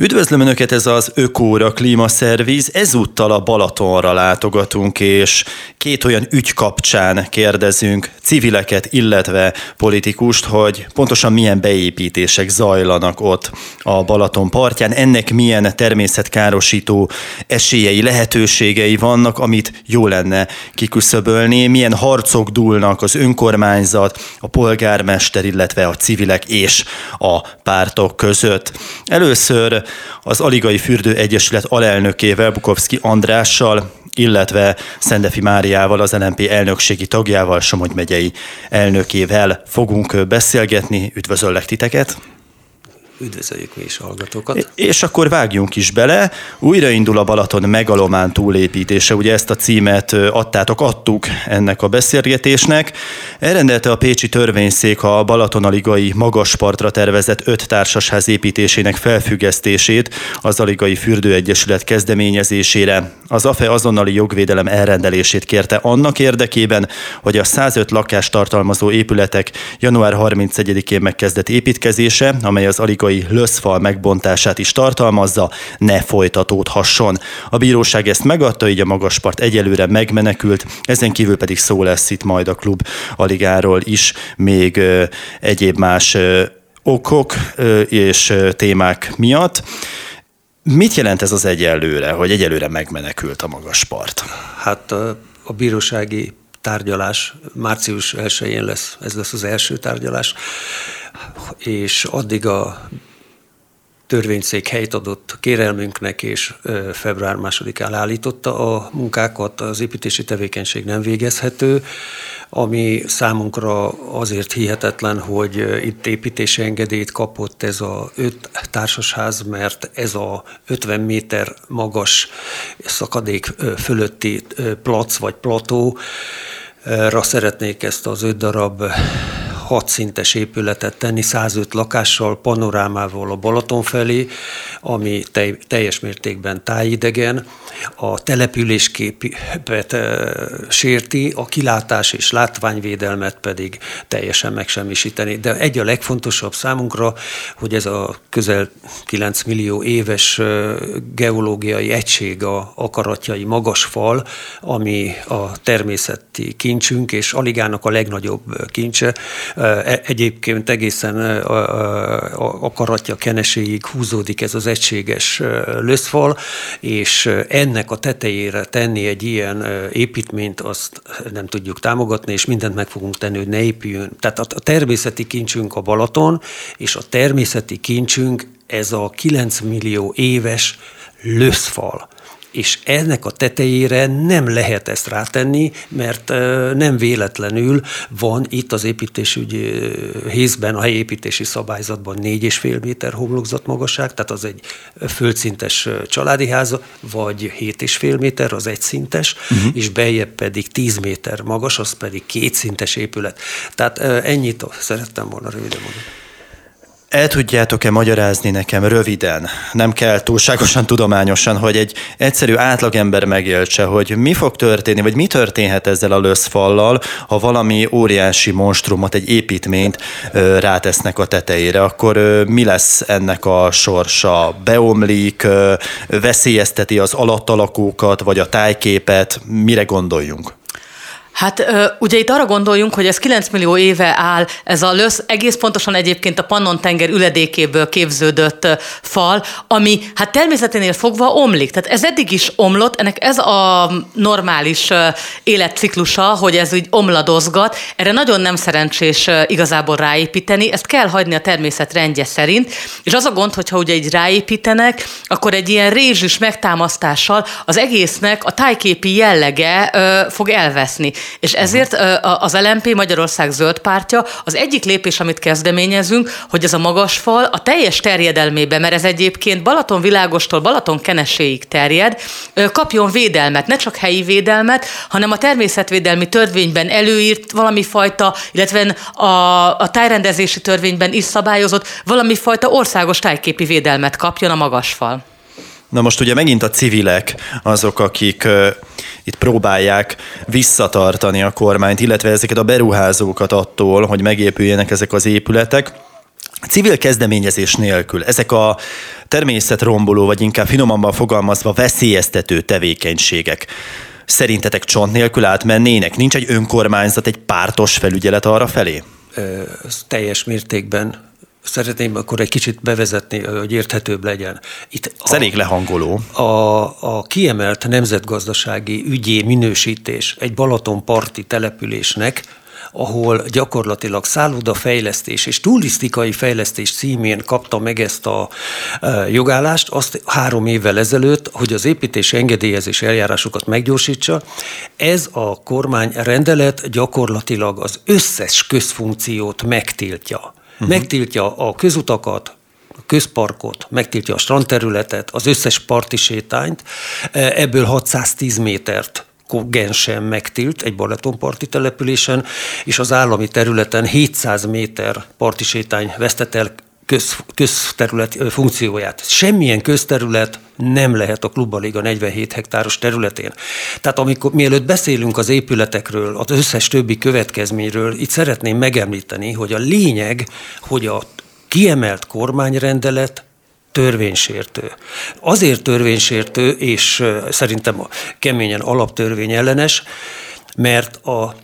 Üdvözlöm Önöket, ez az Ökóra Klímaszerviz. Ezúttal a Balatonra látogatunk, és két olyan ügy kapcsán kérdezünk civileket, illetve politikust, hogy pontosan milyen beépítések zajlanak ott a Balaton partján, ennek milyen természetkárosító esélyei, lehetőségei vannak, amit jó lenne kiküszöbölni, milyen harcok dúlnak az önkormányzat, a polgármester, illetve a civilek és a pártok között. Először az Aligai Fürdő Egyesület alelnökével, Bukovszki Andrással, illetve Szendefi Máriával, az LNP elnökségi tagjával, Somogy megyei elnökével fogunk beszélgetni. Üdvözöllek titeket! Üdvözöljük mi is hallgatókat. És akkor vágjunk is bele. Újraindul a Balaton megalomán túlépítése. Ugye ezt a címet adtátok, adtuk ennek a beszélgetésnek. Elrendelte a Pécsi törvényszék a Balatonaligai magaspartra tervezett öt társasház építésének felfüggesztését az Aligai Fürdőegyesület kezdeményezésére. Az AFE azonnali jogvédelem elrendelését kérte annak érdekében, hogy a 105 lakást tartalmazó épületek január 31-én megkezdett építkezése, amely az Aligai fizikai löszfal megbontását is tartalmazza, ne folytatódhasson. A bíróság ezt megadta, így a magaspart egyelőre megmenekült, ezen kívül pedig szó lesz itt majd a klub aligáról is, még egyéb más okok és témák miatt. Mit jelent ez az egyelőre, hogy egyelőre megmenekült a magaspart? Hát a bírósági tárgyalás március 1-én lesz, ez lesz az első tárgyalás és addig a törvényszék helyt adott kérelmünknek, és február másodikán állította a munkákat, az építési tevékenység nem végezhető, ami számunkra azért hihetetlen, hogy itt építési engedélyt kapott ez a öt társasház, mert ez a 50 méter magas szakadék fölötti plac vagy plató, szeretnék ezt az öt darab hat szintes épületet tenni, 105 lakással, panorámával a Balaton felé, ami teljes mértékben tájidegen, a településképet sérti, a kilátás és látványvédelmet pedig teljesen megsemmisíteni. De egy a legfontosabb számunkra, hogy ez a közel 9 millió éves geológiai egység, a akaratjai magas fal, ami a természeti kincsünk, és Aligának a legnagyobb kincse, E, egyébként egészen akaratja keneséig húzódik ez az egységes löszfal, és ennek a tetejére tenni egy ilyen építményt, azt nem tudjuk támogatni, és mindent meg fogunk tenni, hogy ne épüljön. Tehát a természeti kincsünk a Balaton, és a természeti kincsünk ez a 9 millió éves löszfal és ennek a tetejére nem lehet ezt rátenni, mert nem véletlenül van itt az építésügyi hézben, a helyi építési szabályzatban 4,5 méter homlokzat magasság, tehát az egy földszintes családi ház, vagy 7,5 méter, az egyszintes, uh-huh. és bejebb pedig 10 méter magas, az pedig kétszintes épület. Tehát ennyit szerettem volna röviden mondani. El tudjátok-e magyarázni nekem röviden, nem kell túlságosan tudományosan, hogy egy egyszerű átlagember megéltse, hogy mi fog történni, vagy mi történhet ezzel a löszfallal, ha valami óriási monstrumot, egy építményt ö, rátesznek a tetejére, akkor ö, mi lesz ennek a sorsa? Beomlik, ö, veszélyezteti az alattalakókat, vagy a tájképet, mire gondoljunk? Hát ugye itt arra gondoljunk, hogy ez 9 millió éve áll, ez a lösz egész pontosan egyébként a Pannon-tenger üledékéből képződött fal, ami hát természeténél fogva omlik. Tehát ez eddig is omlott, ennek ez a normális életciklusa, hogy ez úgy omladozgat. Erre nagyon nem szerencsés igazából ráépíteni, ezt kell hagyni a természet rendje szerint, és az a gond, hogyha ugye egy ráépítenek, akkor egy ilyen rézsűs megtámasztással az egésznek a tájképi jellege fog elveszni. És ezért az LMP Magyarország zöld pártja az egyik lépés, amit kezdeményezünk, hogy ez a magas fal a teljes terjedelmébe, mert ez egyébként Balaton világostól Balaton keneséig terjed, kapjon védelmet, ne csak helyi védelmet, hanem a természetvédelmi törvényben előírt valami fajta, illetve a, a tájrendezési törvényben is szabályozott valami fajta országos tájképi védelmet kapjon a magasfal. Na most ugye megint a civilek azok, akik itt próbálják visszatartani a kormányt, illetve ezeket a beruházókat attól, hogy megépüljenek ezek az épületek. Civil kezdeményezés nélkül ezek a természetromboló, vagy inkább finomabban fogalmazva veszélyeztető tevékenységek szerintetek csont nélkül átmennének? Nincs egy önkormányzat, egy pártos felügyelet arra felé? Ez teljes mértékben szeretném akkor egy kicsit bevezetni, hogy érthetőbb legyen. Itt a, lehangoló. A, a kiemelt nemzetgazdasági ügyé minősítés egy Balatonparti településnek ahol gyakorlatilag szállodafejlesztés és turisztikai fejlesztés címén kapta meg ezt a e, jogállást, azt három évvel ezelőtt, hogy az építési engedélyezés eljárásokat meggyorsítsa. Ez a kormány rendelet gyakorlatilag az összes közfunkciót megtiltja. Uh-huh. Megtiltja a közutakat, a közparkot, megtiltja a strandterületet, az összes parti sétányt, e, ebből 610 métert Gensen megtilt egy Balatonparti településen, és az állami területen 700 méter parti sétány vesztett el köz, közterület funkcióját. Semmilyen közterület nem lehet a Klubaliga 47 hektáros területén. Tehát amikor mielőtt beszélünk az épületekről, az összes többi következményről, itt szeretném megemlíteni, hogy a lényeg, hogy a kiemelt kormányrendelet törvénysértő. Azért törvénysértő, és szerintem keményen alaptörvény ellenes, mert a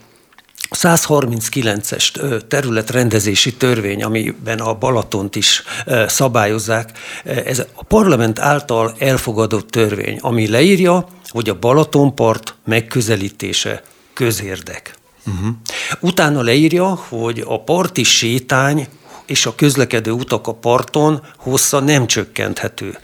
139-es területrendezési törvény, amiben a Balatont is szabályozzák, ez a parlament által elfogadott törvény, ami leírja, hogy a Balatonpart megközelítése közérdek. Uh-huh. Utána leírja, hogy a parti sétány és a közlekedő utak a parton hossza nem csökkenthető.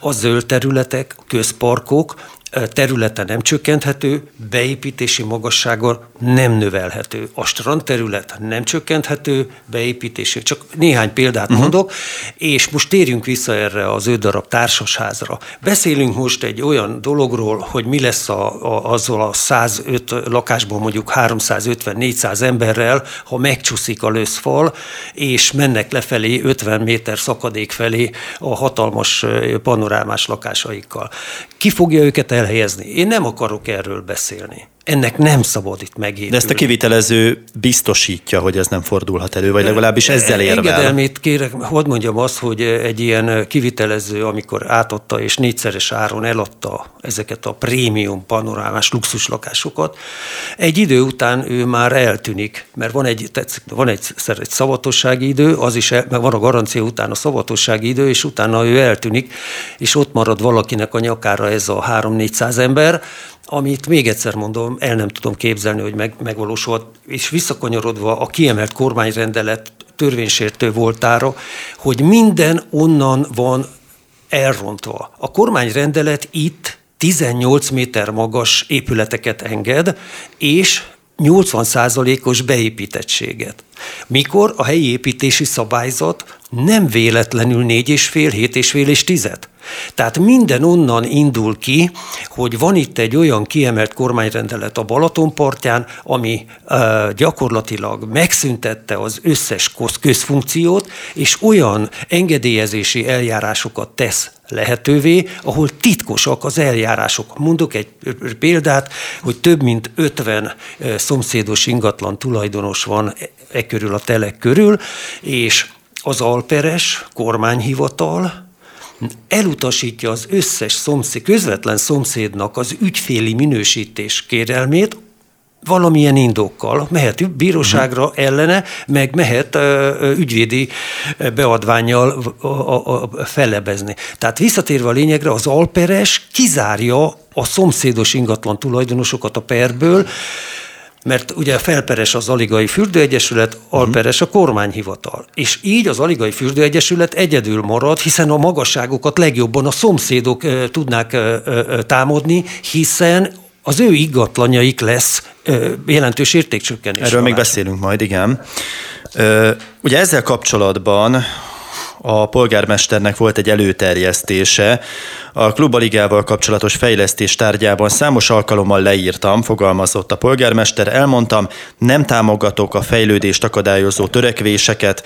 A zöld területek, közparkok területe nem csökkenthető, beépítési magassága nem növelhető. A strandterület nem csökkenthető, beépítési, csak néhány példát uh-huh. mondok, és most térjünk vissza erre az öt darab társasházra. Beszélünk most egy olyan dologról, hogy mi lesz a, a, azzal a 105 lakásból mondjuk 350-400 emberrel, ha megcsúszik a löszfal, és mennek lefelé 50 méter szakadék felé a hatalmas panorámás lakásaikkal. Ki fogja őket elhelyezni? Én nem akarok erről beszélni ennek nem szabad itt megépülni. De ezt a kivitelező biztosítja, hogy ez nem fordulhat elő, vagy legalábbis ezzel érvel. Engedelmét kérek, hogy mondjam azt, hogy egy ilyen kivitelező, amikor átadta és négyszeres áron eladta ezeket a prémium panorámás luxuslakásokat, egy idő után ő már eltűnik, mert van egy, tetszik, van egy, egy szavatossági idő, az is, el, meg van a garancia után a szavatossági idő, és utána ő eltűnik, és ott marad valakinek a nyakára ez a 3-400 ember, amit még egyszer mondom, el nem tudom képzelni, hogy meg, megvalósult, és visszakanyarodva a kiemelt kormányrendelet törvénysértő voltára, hogy minden onnan van elrontva. A kormányrendelet itt 18 méter magas épületeket enged, és 80%-os beépítettséget. Mikor a helyi építési szabályzat nem véletlenül 4,5, 7,5 és 10. Tehát minden onnan indul ki, hogy van itt egy olyan kiemelt kormányrendelet a Balatonpartján, ami uh, gyakorlatilag megszüntette az összes közfunkciót, és olyan engedélyezési eljárásokat tesz lehetővé, ahol titkosak az eljárások. Mondok egy példát, hogy több mint 50 szomszédos ingatlan tulajdonos van e körül a telek körül, és az Alperes kormányhivatal elutasítja az összes szomszéd, közvetlen szomszédnak az ügyféli minősítés kérelmét, valamilyen indokkal mehet bíróságra uh-huh. ellene, meg mehet ö, ügyvédi beadványjal a, a, a fellebezni. Tehát visszatérve a lényegre, az alperes kizárja a szomszédos ingatlan tulajdonosokat a perből, mert ugye felperes az Aligai Fürdőegyesület, alperes a kormányhivatal. És így az Aligai Fürdőegyesület egyedül marad, hiszen a magasságokat legjobban a szomszédok e, tudnák e, e, támadni, hiszen az ő iggatlanyaik lesz jelentős értékcsökkenés. Erről még beszélünk majd, igen. Ugye ezzel kapcsolatban a polgármesternek volt egy előterjesztése. A klubaligával kapcsolatos fejlesztés tárgyában számos alkalommal leírtam, fogalmazott a polgármester, elmondtam, nem támogatok a fejlődést akadályozó törekvéseket,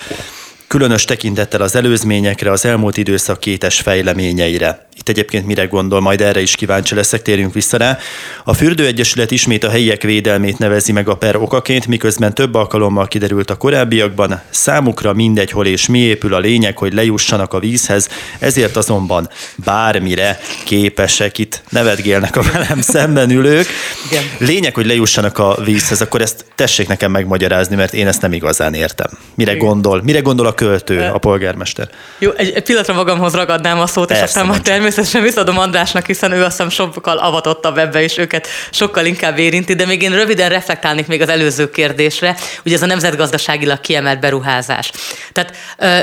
különös tekintettel az előzményekre, az elmúlt időszak kétes fejleményeire. Itt egyébként mire gondol, majd erre is kíváncsi leszek, térjünk vissza rá. A Fürdőegyesület ismét a helyiek védelmét nevezi meg a per okaként, miközben több alkalommal kiderült a korábbiakban, számukra mindegy, hol és mi épül a lényeg, hogy lejussanak a vízhez, ezért azonban bármire képesek, itt nevetgélnek a velem szemben ülők. Igen. Lényeg, hogy lejussanak a vízhez, akkor ezt tessék nekem megmagyarázni, mert én ezt nem igazán értem. Mire Igen. gondol? Mire gondol a költő, a polgármester? Jó, egy, egy pillanatra magamhoz ragadnám a szót, Persze, és aztán majd természetesen visszadom Andrásnak, hiszen ő azt hiszem sokkal avatottabb ebbe, és őket sokkal inkább érinti, de még én röviden reflektálnék még az előző kérdésre, ugye ez a nemzetgazdaságilag kiemelt beruházás. Tehát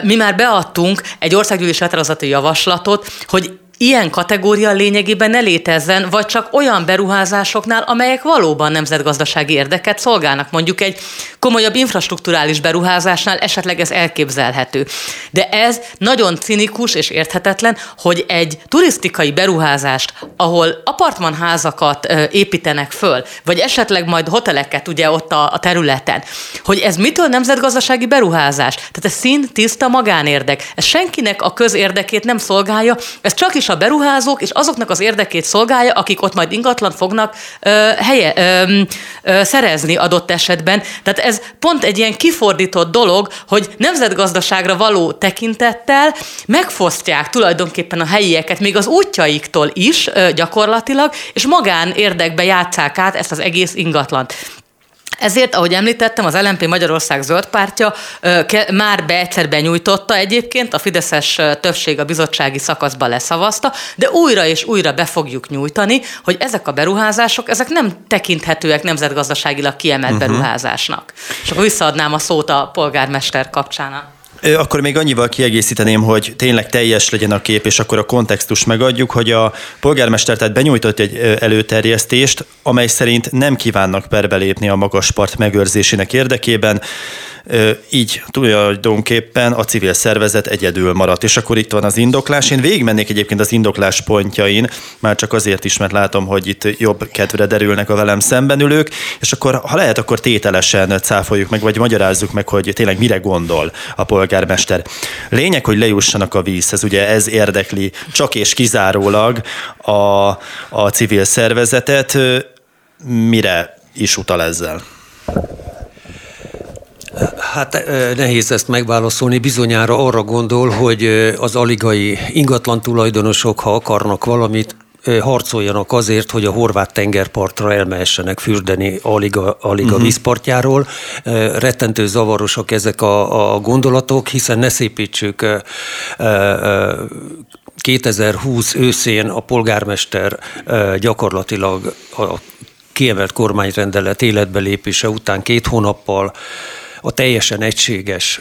mi már beadtunk egy országgyűlési határozati javaslatot, hogy ilyen kategória lényegében ne létezzen, vagy csak olyan beruházásoknál, amelyek valóban nemzetgazdasági érdeket szolgálnak. Mondjuk egy komolyabb infrastruktúrális beruházásnál esetleg ez elképzelhető. De ez nagyon cinikus és érthetetlen, hogy egy turisztikai beruházást, ahol apartmanházakat építenek föl, vagy esetleg majd hoteleket ugye ott a, a területen, hogy ez mitől nemzetgazdasági beruházás? Tehát ez szín, tiszta magánérdek. Ez senkinek a közérdekét nem szolgálja, ez csak is a beruházók és azoknak az érdekét szolgálja, akik ott majd ingatlan fognak ö, helye, ö, ö, szerezni adott esetben. Tehát ez pont egy ilyen kifordított dolog, hogy nemzetgazdaságra való tekintettel megfosztják tulajdonképpen a helyieket, még az útjaiktól is ö, gyakorlatilag, és magán érdekbe játszák át ezt az egész ingatlant. Ezért, ahogy említettem, az LNP Magyarország zöld pártja már be egyszer benyújtotta egyébként, a Fideszes többség a bizottsági szakaszban leszavazta, de újra és újra be fogjuk nyújtani, hogy ezek a beruházások, ezek nem tekinthetőek nemzetgazdaságilag kiemelt uh-huh. beruházásnak. És akkor visszaadnám a szót a polgármester kapcsán. Akkor még annyival kiegészíteném, hogy tényleg teljes legyen a kép, és akkor a kontextus megadjuk, hogy a polgármester tehát benyújtott egy előterjesztést, amely szerint nem kívánnak perbelépni a magas part megőrzésének érdekében, így tulajdonképpen a civil szervezet egyedül maradt. És akkor itt van az indoklás. Én végigmennék egyébként az indoklás pontjain, már csak azért is, mert látom, hogy itt jobb kedvre derülnek a velem szemben ülők, és akkor, ha lehet, akkor tételesen cáfoljuk meg, vagy magyarázzuk meg, hogy tényleg mire gondol a polgármester. Lényeg, hogy lejussanak a vízhez, ugye ez érdekli csak és kizárólag a, a civil szervezetet. Mire is utal ezzel? Hát nehéz ezt megválaszolni. Bizonyára arra gondol, hogy az aligai ingatlan tulajdonosok, ha akarnak valamit, harcoljanak azért, hogy a horvát tengerpartra elmehessenek fürdeni Aliga, Aliga uh-huh. vízpartjáról. Rettentő zavarosak ezek a, a gondolatok, hiszen ne szépítsük 2020 őszén a polgármester gyakorlatilag a kiemelt kormányrendelet életbe lépése után két hónappal a teljesen egységes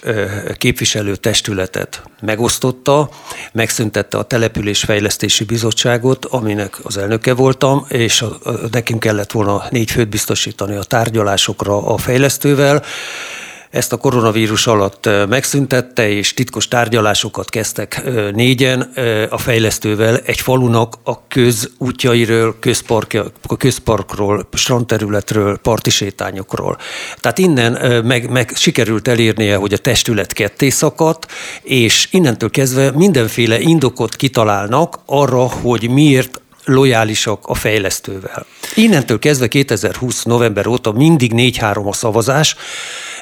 képviselő testületet megosztotta, megszüntette a Településfejlesztési Bizottságot, aminek az elnöke voltam, és nekünk kellett volna négy főt biztosítani a tárgyalásokra a fejlesztővel, ezt a koronavírus alatt megszüntette, és titkos tárgyalásokat kezdtek négyen a fejlesztővel egy falunak a közútjairől, közpark, közparkról, strandterületről, parti sétányokról. Tehát innen meg, meg sikerült elérnie, hogy a testület ketté szakadt, és innentől kezdve mindenféle indokot kitalálnak arra, hogy miért lojálisak a fejlesztővel. Innentől kezdve 2020 november óta mindig 4-3 a szavazás,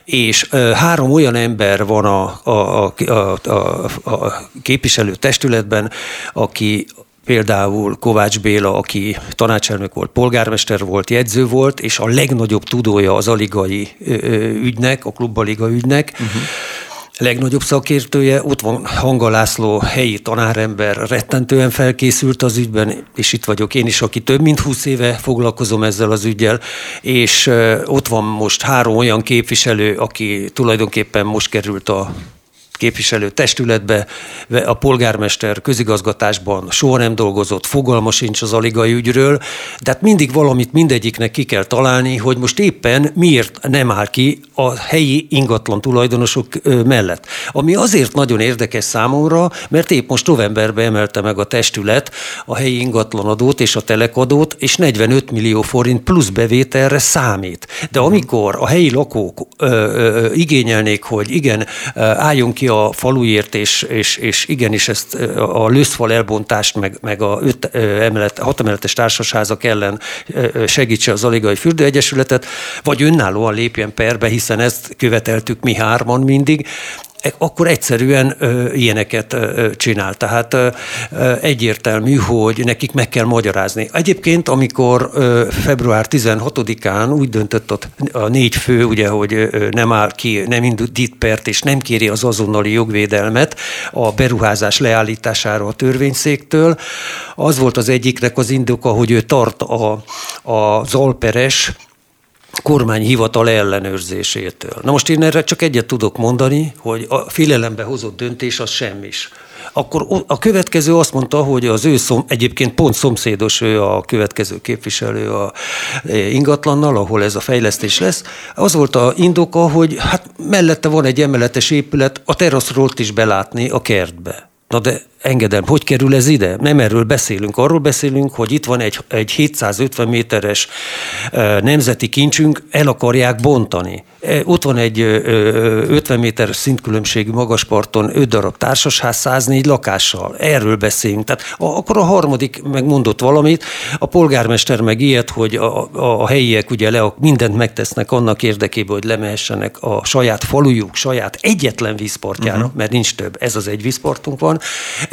és három olyan ember van a, a, a, a, a képviselő testületben, aki például Kovács Béla, aki tanácselnök volt, polgármester volt, jegyző volt, és a legnagyobb tudója az aligai ügynek, a klubbaliga ügynek. Uh-huh legnagyobb szakértője, ott van Hanga László, helyi tanárember, rettentően felkészült az ügyben, és itt vagyok én is, aki több mint 20 éve foglalkozom ezzel az ügyel, és ott van most három olyan képviselő, aki tulajdonképpen most került a képviselő testületbe, a polgármester közigazgatásban soha nem dolgozott, fogalma sincs az aligai ügyről, de hát mindig valamit mindegyiknek ki kell találni, hogy most éppen miért nem áll ki a helyi ingatlan tulajdonosok mellett. Ami azért nagyon érdekes számomra, mert épp most novemberben emelte meg a testület a helyi ingatlanadót és a telekadót, és 45 millió forint plusz bevételre számít. De amikor a helyi lakók ö, ö, igényelnék, hogy igen, álljon ki a faluért, és, és, és igenis ezt a lőszfal elbontást, meg, meg a öt emelet, hat emeletes társasházak ellen segítse az Aligai Fürdőegyesületet, vagy önállóan lépjen perbe, hiszen ezt követeltük mi hárman mindig, akkor egyszerűen ilyeneket csinál. Tehát egyértelmű, hogy nekik meg kell magyarázni. Egyébként, amikor február 16-án úgy döntött a, négy fő, ugye, hogy nem áll ki, nem indít pert, és nem kéri az azonnali jogvédelmet a beruházás leállítására a törvényszéktől, az volt az egyiknek az indoka, hogy ő tart a, a Zalperes kormányhivatal ellenőrzésétől. Na most én erre csak egyet tudok mondani, hogy a félelembe hozott döntés az semmis. Akkor a következő azt mondta, hogy az ő szom, egyébként pont szomszédos ő a következő képviselő a e, ingatlannal, ahol ez a fejlesztés lesz. Az volt a indoka, hogy hát mellette van egy emeletes épület, a teraszról is belátni a kertbe. Na de engedem, hogy kerül ez ide? Nem erről beszélünk, arról beszélünk, hogy itt van egy, egy 750 méteres nemzeti kincsünk, el akarják bontani. E, ott van egy 50 méter szintkülönbségű magasparton 5 darab társasház, 104 lakással. Erről beszélünk. Tehát akkor a harmadik megmondott valamit, a polgármester meg ilyet, hogy a, a, helyiek ugye le, mindent megtesznek annak érdekében, hogy lemehessenek a saját falujuk, saját egyetlen vízportjára, uh-huh. mert nincs több, ez az egy vízportunk van,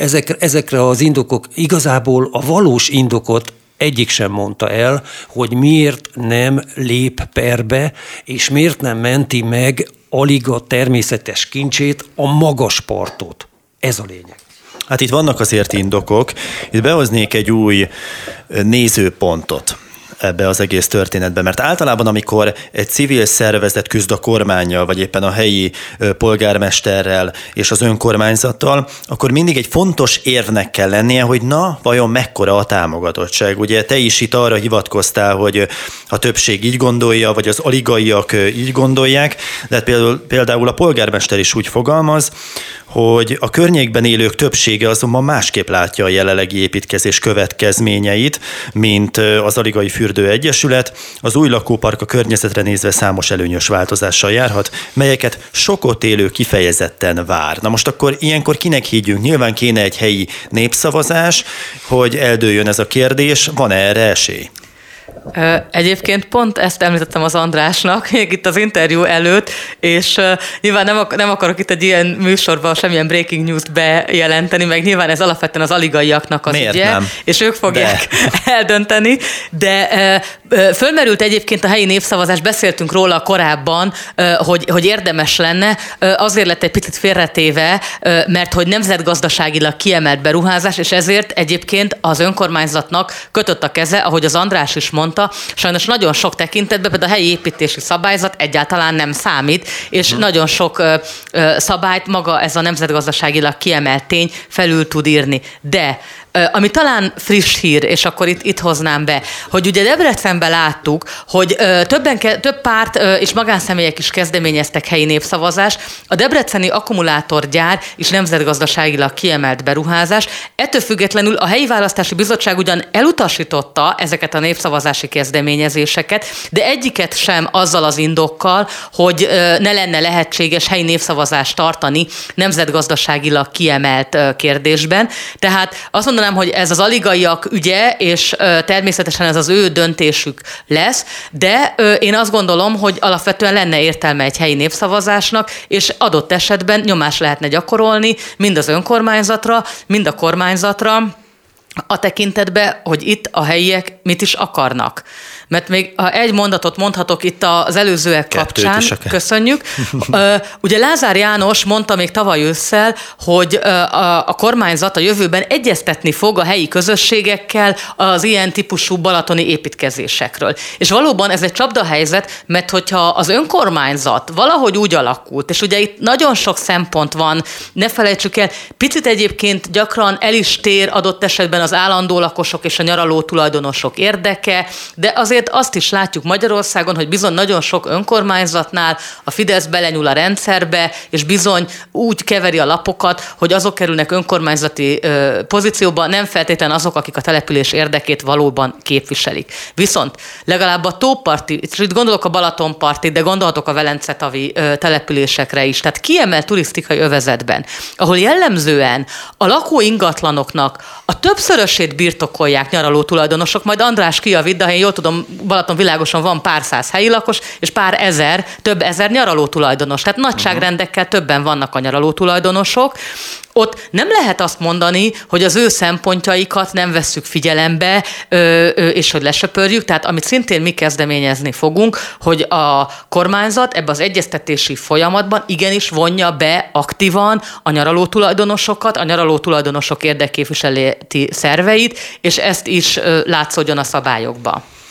ezekre, ezekre az indokok igazából a valós indokot egyik sem mondta el, hogy miért nem lép perbe, és miért nem menti meg alig a természetes kincsét, a magas partot. Ez a lényeg. Hát itt vannak azért indokok. Itt behoznék egy új nézőpontot ebbe az egész történetbe. Mert általában, amikor egy civil szervezet küzd a kormányjal, vagy éppen a helyi polgármesterrel és az önkormányzattal, akkor mindig egy fontos érvnek kell lennie, hogy na, vajon mekkora a támogatottság. Ugye te is itt arra hivatkoztál, hogy a többség így gondolja, vagy az aligaiak így gondolják, de hát például, például a polgármester is úgy fogalmaz, hogy a környékben élők többsége azonban másképp látja a jelenlegi építkezés következményeit, mint az Aligai Fürdő Egyesület. Az új lakópark a környezetre nézve számos előnyös változással járhat, melyeket sok ott élő kifejezetten vár. Na most akkor ilyenkor kinek higgyünk? Nyilván kéne egy helyi népszavazás, hogy eldőjön ez a kérdés. Van-e erre esély? Egyébként pont ezt említettem az Andrásnak, még itt az interjú előtt, és nyilván nem, ak- nem akarok itt egy ilyen műsorban semmilyen breaking news-t bejelenteni, meg nyilván ez alapvetően az aligaiaknak az Miért ügye, nem? és ők fogják de. eldönteni, de fölmerült egyébként a helyi népszavazás, beszéltünk róla korábban, hogy, hogy érdemes lenne, azért lett egy picit félretéve, mert hogy nemzetgazdaságilag kiemelt beruházás, és ezért egyébként az önkormányzatnak kötött a keze, ahogy az András is mondta, sajnos nagyon sok tekintetben, például a helyi építési szabályzat egyáltalán nem számít, és hmm. nagyon sok ö, ö, szabályt maga ez a nemzetgazdaságilag kiemelt tény felül tud írni. De ami talán friss hír, és akkor itt, itt hoznám be, hogy ugye Debrecenben láttuk, hogy többen, több párt és magánszemélyek is kezdeményeztek helyi népszavazás. A Debreceni akkumulátorgyár is nemzetgazdaságilag kiemelt beruházás. Ettől függetlenül a helyi választási bizottság ugyan elutasította ezeket a népszavazási kezdeményezéseket, de egyiket sem azzal az indokkal, hogy ne lenne lehetséges helyi népszavazást tartani nemzetgazdaságilag kiemelt kérdésben. Tehát azt mondom, mondanám, hogy ez az aligaiak ügye, és természetesen ez az ő döntésük lesz, de én azt gondolom, hogy alapvetően lenne értelme egy helyi népszavazásnak, és adott esetben nyomás lehetne gyakorolni mind az önkormányzatra, mind a kormányzatra, a tekintetbe, hogy itt a helyiek mit is akarnak. Mert még ha egy mondatot mondhatok itt az előzőek Kettőt kapcsán, köszönjük. Ugye Lázár János mondta még tavaly ősszel, hogy a kormányzat a jövőben egyeztetni fog a helyi közösségekkel az ilyen típusú balatoni építkezésekről. És valóban ez egy csapdahelyzet, mert hogyha az önkormányzat valahogy úgy alakult, és ugye itt nagyon sok szempont van, ne felejtsük el, picit egyébként gyakran el is tér adott esetben az állandó lakosok és a nyaraló tulajdonosok érdeke, de azért azért azt is látjuk Magyarországon, hogy bizony nagyon sok önkormányzatnál a Fidesz belenyúl a rendszerbe, és bizony úgy keveri a lapokat, hogy azok kerülnek önkormányzati ö, pozícióba, nem feltétlen azok, akik a település érdekét valóban képviselik. Viszont legalább a tóparti, és itt gondolok a Balatonparti, de gondolhatok a Velencetavi ö, településekre is, tehát kiemelt turisztikai övezetben, ahol jellemzően a lakó ingatlanoknak a többszörösét birtokolják nyaraló tulajdonosok, majd András kijavít, de ha én jól tudom, Balaton világosan van pár száz helyi lakos, és pár ezer, több ezer nyaraló tulajdonos. Tehát nagyságrendekkel többen vannak a nyaraló tulajdonosok, ott nem lehet azt mondani, hogy az ő szempontjaikat nem vesszük figyelembe, és hogy lesöpörjük. Tehát amit szintén mi kezdeményezni fogunk, hogy a kormányzat ebbe az egyeztetési folyamatban igenis vonja be aktívan a nyaraló tulajdonosokat, a nyaraló tulajdonosok érdekképviseleti szerveit, és ezt is látszódjon a szabályokba.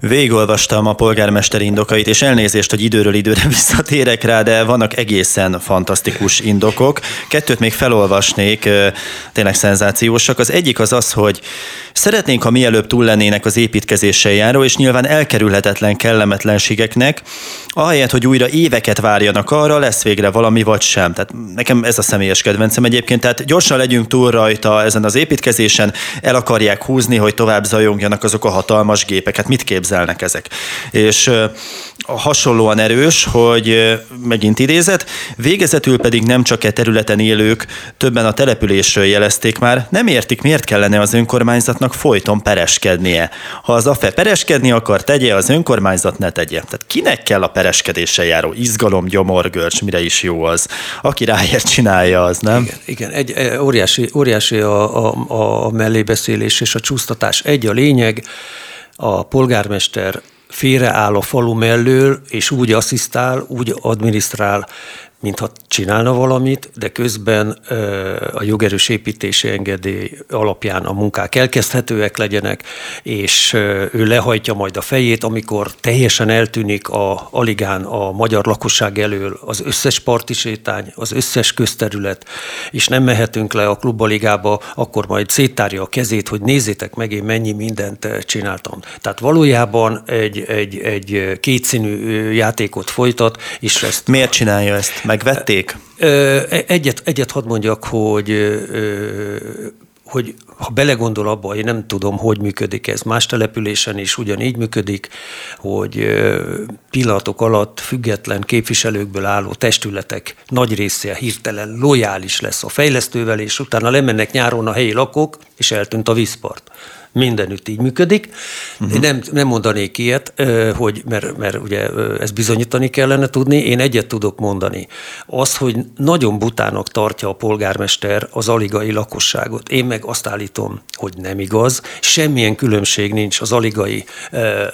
Végolvastam a polgármester indokait, és elnézést, hogy időről időre visszatérek rá, de vannak egészen fantasztikus indokok. Kettőt még felolvasnék, tényleg szenzációsak. Az egyik az az, hogy szeretnénk, ha mielőbb túl lennének az építkezéssel járó, és nyilván elkerülhetetlen kellemetlenségeknek, ahelyett, hogy újra éveket várjanak arra, lesz végre valami vagy sem. Tehát nekem ez a személyes kedvencem egyébként. Tehát gyorsan legyünk túl rajta ezen az építkezésen, el akarják húzni, hogy tovább zajongjanak azok a hatalmas gépek. Hát mit képzel képzelnek ezek. És hasonlóan erős, hogy megint idézet, végezetül pedig nem csak e területen élők, többen a településről jelezték már, nem értik, miért kellene az önkormányzatnak folyton pereskednie. Ha az AFE pereskedni akar, tegye, az önkormányzat ne tegye. Tehát kinek kell a pereskedéssel járó izgalom, gyomorgörcs, mire is jó az? Aki ráért csinálja, az nem? Igen, igen. Egy, óriási, óriási a, a, a mellébeszélés és a csúsztatás. Egy a lényeg, a polgármester félreáll a falu mellől, és úgy asszisztál, úgy adminisztrál, mintha csinálna valamit, de közben a jogerős építési engedély alapján a munkák elkezdhetőek legyenek, és ő lehajtja majd a fejét, amikor teljesen eltűnik a aligán a magyar lakosság elől az összes parti sétány, az összes közterület, és nem mehetünk le a klubaligába, akkor majd széttárja a kezét, hogy nézzétek meg, én mennyi mindent csináltam. Tehát valójában egy, egy, egy kétszínű játékot folytat, és ezt... Miért csinálja ezt? Megvették? Egyet, egyet hadd mondjak, hogy hogy ha belegondol abba, én nem tudom, hogy működik ez. Más településen is ugyanígy működik, hogy pillanatok alatt független képviselőkből álló testületek nagy része hirtelen lojális lesz a fejlesztővel, és utána lemennek nyáron a helyi lakók, és eltűnt a vízpart mindenütt így működik. Uh-huh. Nem, nem mondanék ilyet, hogy, mert, mert ugye ezt bizonyítani kellene tudni. Én egyet tudok mondani. Az, hogy nagyon butának tartja a polgármester az aligai lakosságot. Én meg azt állítom, hogy nem igaz. Semmilyen különbség nincs az aligai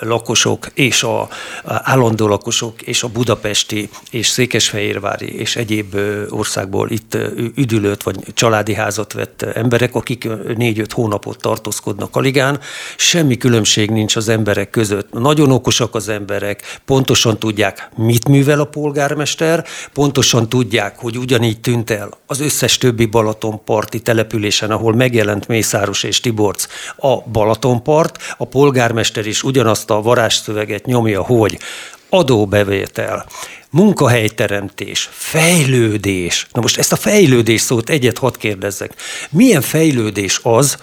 lakosok és a állandó lakosok és a budapesti és székesfehérvári és egyéb országból itt üdülőt vagy családi házat vett emberek, akik négy-öt hónapot tartózkodnak a aligán, semmi különbség nincs az emberek között. Nagyon okosak az emberek, pontosan tudják, mit művel a polgármester, pontosan tudják, hogy ugyanígy tűnt el az összes többi Balatonparti településen, ahol megjelent Mészáros és Tiborc a Balatonpart, a polgármester is ugyanazt a varázsszöveget nyomja, hogy adóbevétel, munkahelyteremtés, fejlődés. Na most ezt a fejlődés szót egyet hadd kérdezzek. Milyen fejlődés az,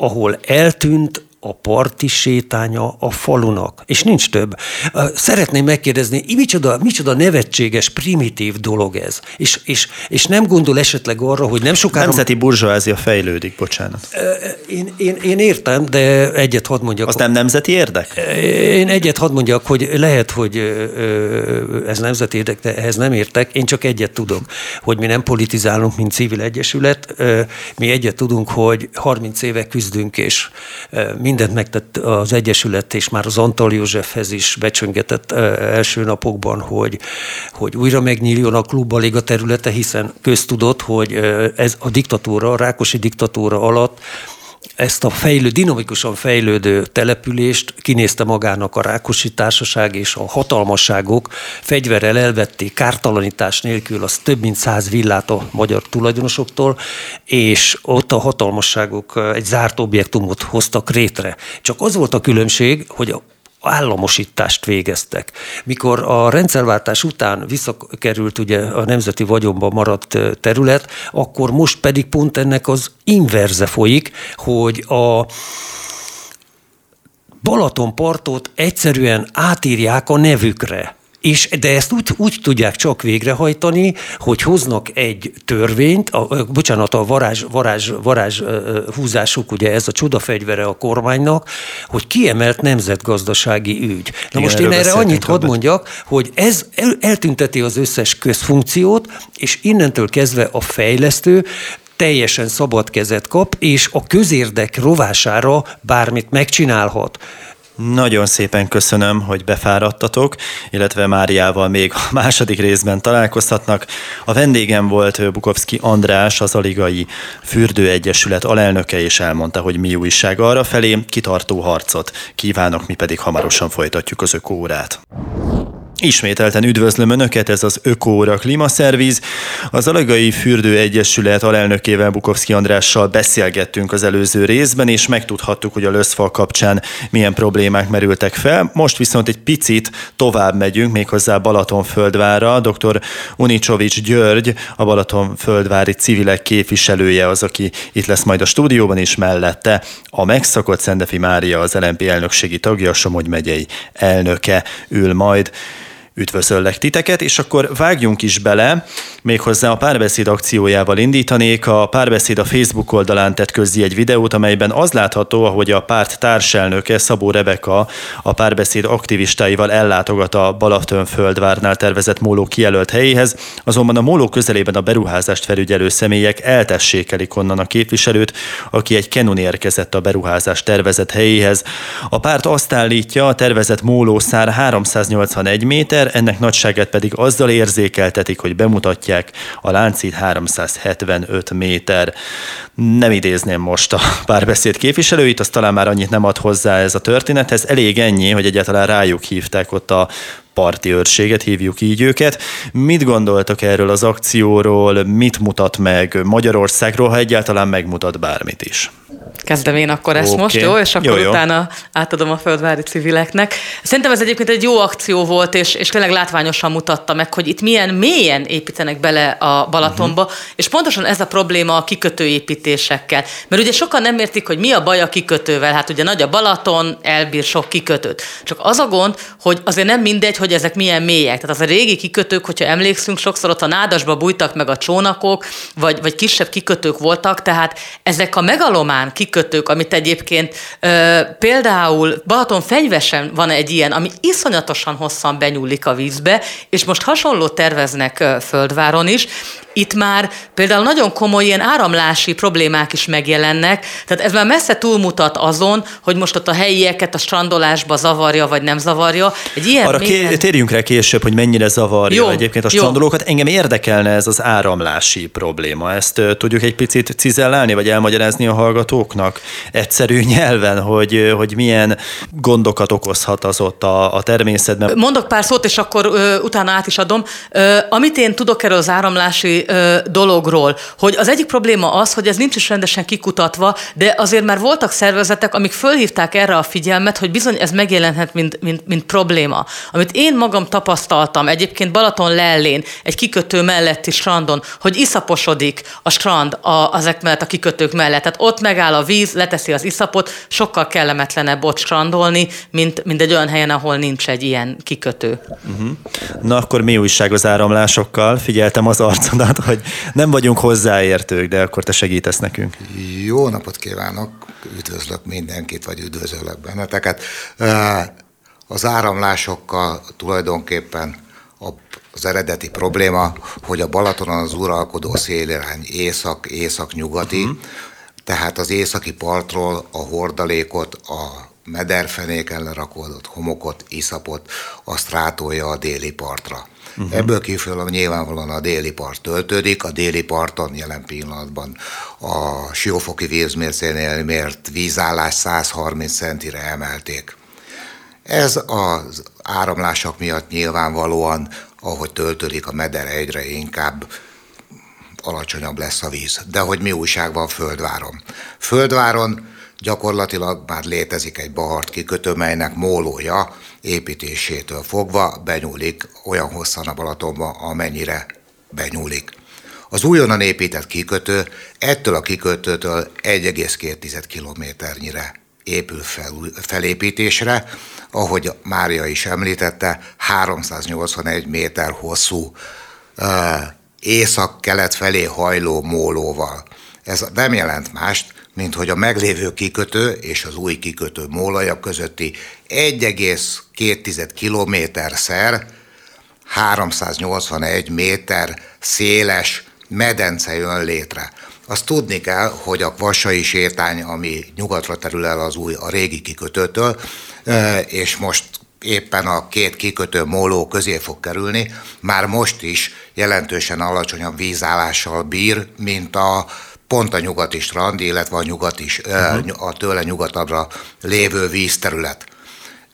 ahol eltűnt a parti sétánya a falunak, és nincs több. Szeretném megkérdezni, micsoda, micsoda nevetséges, primitív dolog ez, és, és, és nem gondol esetleg arra, hogy nem sokára... Nemzeti burzsóázia fejlődik, bocsánat. Én, én, én értem, de egyet hadd mondjak... Az nem nemzeti érdek? Én egyet hadd mondjak, hogy lehet, hogy ez nemzeti érdek, de ehhez nem értek. Én csak egyet tudok, hogy mi nem politizálunk, mint civil egyesület. Mi egyet tudunk, hogy 30 éve küzdünk, és mi mindent megtett az Egyesület, és már az Antal Józsefhez is becsöngetett első napokban, hogy, hogy újra megnyíljon a klubbaliga területe, hiszen köztudott, hogy ez a diktatúra, a Rákosi diktatúra alatt ezt a fejlő, dinamikusan fejlődő települést kinézte magának a Rákosi Társaság és a hatalmasságok, fegyverrel elvették kártalanítás nélkül az több mint száz villát a magyar tulajdonosoktól, és ott a hatalmasságok egy zárt objektumot hoztak rétre. Csak az volt a különbség, hogy a államosítást végeztek. Mikor a rendszerváltás után visszakerült ugye a nemzeti vagyonba maradt terület, akkor most pedig pont ennek az inverze folyik, hogy a Balatonpartot egyszerűen átírják a nevükre. És, de ezt úgy, úgy tudják csak végrehajtani, hogy hoznak egy törvényt, a, bocsánat, a varázs, varázs, varázs húzásuk, ugye ez a csodafegyvere a kormánynak, hogy kiemelt nemzetgazdasági ügy. Na Igen, most én erre annyit hadd mondjak, hogy ez el, eltünteti az összes közfunkciót, és innentől kezdve a fejlesztő teljesen szabad kezet kap, és a közérdek rovására bármit megcsinálhat. Nagyon szépen köszönöm, hogy befáradtatok, illetve Máriával még a második részben találkozhatnak. A vendégem volt Bukovszki András, az Aligai Fürdőegyesület alelnöke, és elmondta, hogy mi újság arra felé, kitartó harcot kívánok, mi pedig hamarosan folytatjuk az ökórát. Ismételten üdvözlöm Önöket, ez az Ökóra Klimaszerviz. Az Alagai Fürdő Egyesület alelnökével Bukovszki Andrással beszélgettünk az előző részben, és megtudhattuk, hogy a löszfal kapcsán milyen problémák merültek fel. Most viszont egy picit tovább megyünk, méghozzá Balatonföldvára. Dr. Unicsovics György, a Balatonföldvári civilek képviselője az, aki itt lesz majd a stúdióban, és mellette a megszakott Szendefi Mária, az LNP elnökségi tagja, Somogy megyei elnöke ül majd. Üdvözöllek titeket, és akkor vágjunk is bele, méghozzá a párbeszéd akciójával indítanék. A párbeszéd a Facebook oldalán tett közzi egy videót, amelyben az látható, ahogy a párt társelnöke Szabó Rebeka a párbeszéd aktivistáival ellátogat a Balatonföldvárnál tervezett móló kijelölt helyéhez, azonban a móló közelében a beruházást felügyelő személyek eltessékelik onnan a képviselőt, aki egy kenun érkezett a beruházás tervezett helyéhez. A párt azt állítja, a tervezett mólószár 381 méter, ennek nagyságát pedig azzal érzékeltetik, hogy bemutatják a láncít 375 méter. Nem idézném most a párbeszéd képviselőit, azt talán már annyit nem ad hozzá ez a történethez. Elég ennyi, hogy egyáltalán rájuk hívták ott a parti őrséget, hívjuk így őket. Mit gondoltak erről az akcióról, mit mutat meg Magyarországról, ha egyáltalán megmutat bármit is? Kezdem én akkor ezt okay. most, jó? És akkor jó, jó. utána átadom a földvári civileknek. Szerintem ez egyébként egy jó akció volt, és, és tényleg látványosan mutatta meg, hogy itt milyen mélyen építenek bele a Balatonba, uh-huh. és pontosan ez a probléma a kikötőépítésekkel. Mert ugye sokan nem értik, hogy mi a baj a kikötővel. Hát ugye nagy a Balaton, elbír sok kikötőt. Csak az a gond, hogy azért nem mindegy, hogy ezek milyen mélyek. Tehát az a régi kikötők, hogyha emlékszünk, sokszor ott a nádasba bújtak meg a csónakok, vagy, vagy kisebb kikötők voltak, tehát ezek a megalomán kikötők, amit egyébként ö, például Balaton fenyvesen van egy ilyen, ami iszonyatosan hosszan benyúlik a vízbe, és most hasonló terveznek Földváron is, itt már például nagyon komoly ilyen áramlási problémák is megjelennek, tehát ez már messze túlmutat azon, hogy most ott a helyieket a strandolásba zavarja, vagy nem zavarja. Egy ilyen Arra mélyen... térjünk rá később, hogy mennyire zavarja jó, egyébként a strandolókat. Jó. Engem érdekelne ez az áramlási probléma. Ezt uh, tudjuk egy picit cizellálni, vagy elmagyarázni a hallgatóknak egyszerű nyelven, hogy, hogy milyen gondokat okozhat az ott a, a természetben. Mondok pár szót, és akkor uh, utána át is adom. Uh, amit én tudok erről az áramlási dologról, hogy az egyik probléma az, hogy ez nincs is rendesen kikutatva, de azért már voltak szervezetek, amik fölhívták erre a figyelmet, hogy bizony ez megjelenhet, mint, mint, mint probléma. Amit én magam tapasztaltam, egyébként Balaton lellén, egy kikötő melletti strandon, hogy iszaposodik a strand a, ezek mellett a kikötők mellett. Tehát ott megáll a víz, leteszi az iszapot, sokkal kellemetlenebb ott strandolni, mint, mint egy olyan helyen, ahol nincs egy ilyen kikötő. Uh-huh. Na akkor mi újság az áramlásokkal? Figyeltem az arcodat bocsánat, hogy nem vagyunk hozzáértők, de akkor te segítesz nekünk. Jó napot kívánok, üdvözlök mindenkit, vagy üdvözöllek benneteket. Az áramlásokkal tulajdonképpen az eredeti probléma, hogy a Balatonon az uralkodó szélirány észak-észak-nyugati, uh-huh. tehát az északi partról a hordalékot, a mederfenéken lerakódott homokot, iszapot, azt rátolja a déli partra. Uh-huh. Ebből kifolyólag nyilvánvalóan a déli part töltődik, a déli parton jelen pillanatban a siófoki vízmércénél mért vízállás 130 centire emelték. Ez az áramlások miatt nyilvánvalóan, ahogy töltődik a meder egyre inkább alacsonyabb lesz a víz. De hogy mi újság van Földváron? Földváron gyakorlatilag már létezik egy Bahart kikötő, melynek mólója építésétől fogva benyúlik olyan hosszan a Balatonba, amennyire benyúlik. Az újonnan épített kikötő ettől a kikötőtől 1,2 kilométernyire épül fel, felépítésre, ahogy Mária is említette, 381 méter hosszú észak-kelet felé hajló mólóval. Ez nem jelent mást, mint hogy a meglévő kikötő és az új kikötő mólaja közötti 1,2 kilométer szer 381 méter széles medence jön létre. Azt tudni kell, hogy a Vassai sétány, ami nyugatra terül el az új, a régi kikötőtől, és most éppen a két kikötő móló közé fog kerülni, már most is jelentősen alacsonyabb vízállással bír, mint a pont a nyugati strand, illetve a, nyugati, uh-huh. a tőle nyugatabbra lévő vízterület.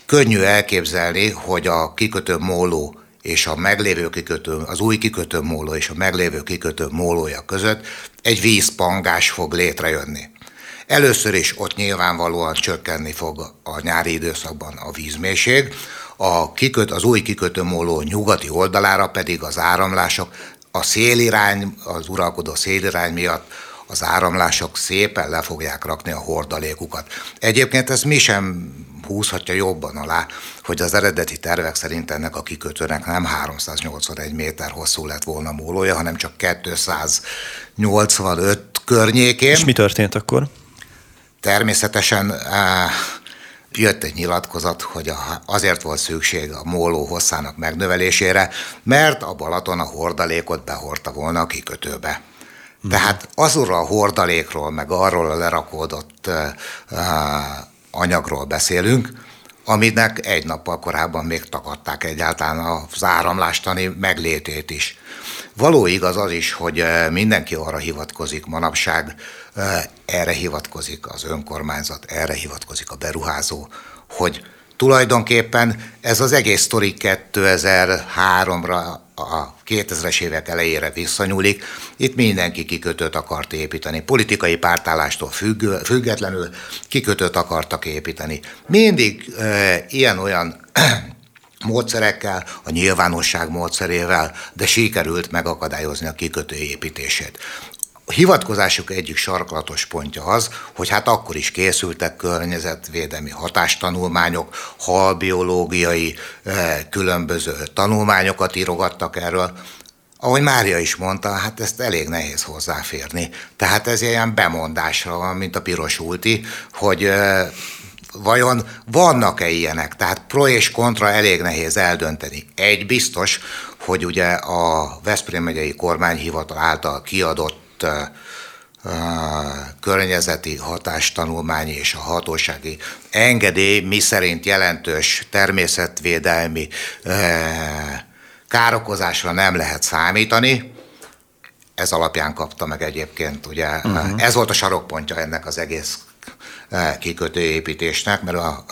Könnyű elképzelni, hogy a kikötő móló és a meglévő kikötő, az új kikötő móló és a meglévő kikötő mólója között egy vízpangás fog létrejönni. Először is ott nyilvánvalóan csökkenni fog a nyári időszakban a vízmélység, a kiköt, az új kikötőmóló nyugati oldalára pedig az áramlások a szélirány, az uralkodó szélirány miatt az áramlások szépen le fogják rakni a hordalékukat. Egyébként ez mi sem húzhatja jobban alá, hogy az eredeti tervek szerint ennek a kikötőnek nem 381 méter hosszú lett volna mólója, hanem csak 285 környékén. És mi történt akkor? Természetesen eh, jött egy nyilatkozat, hogy azért volt szükség a móló hosszának megnövelésére, mert a Balaton a hordalékot behordta volna a kikötőbe. Tehát azról a hordalékról, meg arról a lerakódott anyagról beszélünk, aminek egy nappal korábban még takadták egyáltalán az áramlástani meglétét is. Való igaz az is, hogy mindenki arra hivatkozik manapság, erre hivatkozik az önkormányzat, erre hivatkozik a beruházó, hogy tulajdonképpen ez az egész sztori 2003-ra a 2000-es évek elejére visszanyúlik. Itt mindenki kikötőt akart építeni. Politikai pártállástól függ, függetlenül kikötőt akartak építeni. Mindig e, ilyen-olyan módszerekkel, a nyilvánosság módszerével, de sikerült megakadályozni a kikötő építését. A hivatkozásuk egyik sarkalatos pontja az, hogy hát akkor is készültek környezetvédelmi hatástanulmányok, halbiológiai eh, különböző tanulmányokat írogattak erről. Ahogy Mária is mondta, hát ezt elég nehéz hozzáférni. Tehát ez ilyen bemondásra van, mint a piros ulti, hogy eh, vajon vannak-e ilyenek? Tehát pro és kontra elég nehéz eldönteni. Egy biztos, hogy ugye a Veszprém megyei kormányhivatal által kiadott környezeti hatástanulmány és a hatósági engedély, mi szerint jelentős természetvédelmi károkozásra nem lehet számítani. Ez alapján kapta meg egyébként, ugye, uh-huh. ez volt a sarokpontja ennek az egész kikötőépítésnek, mert a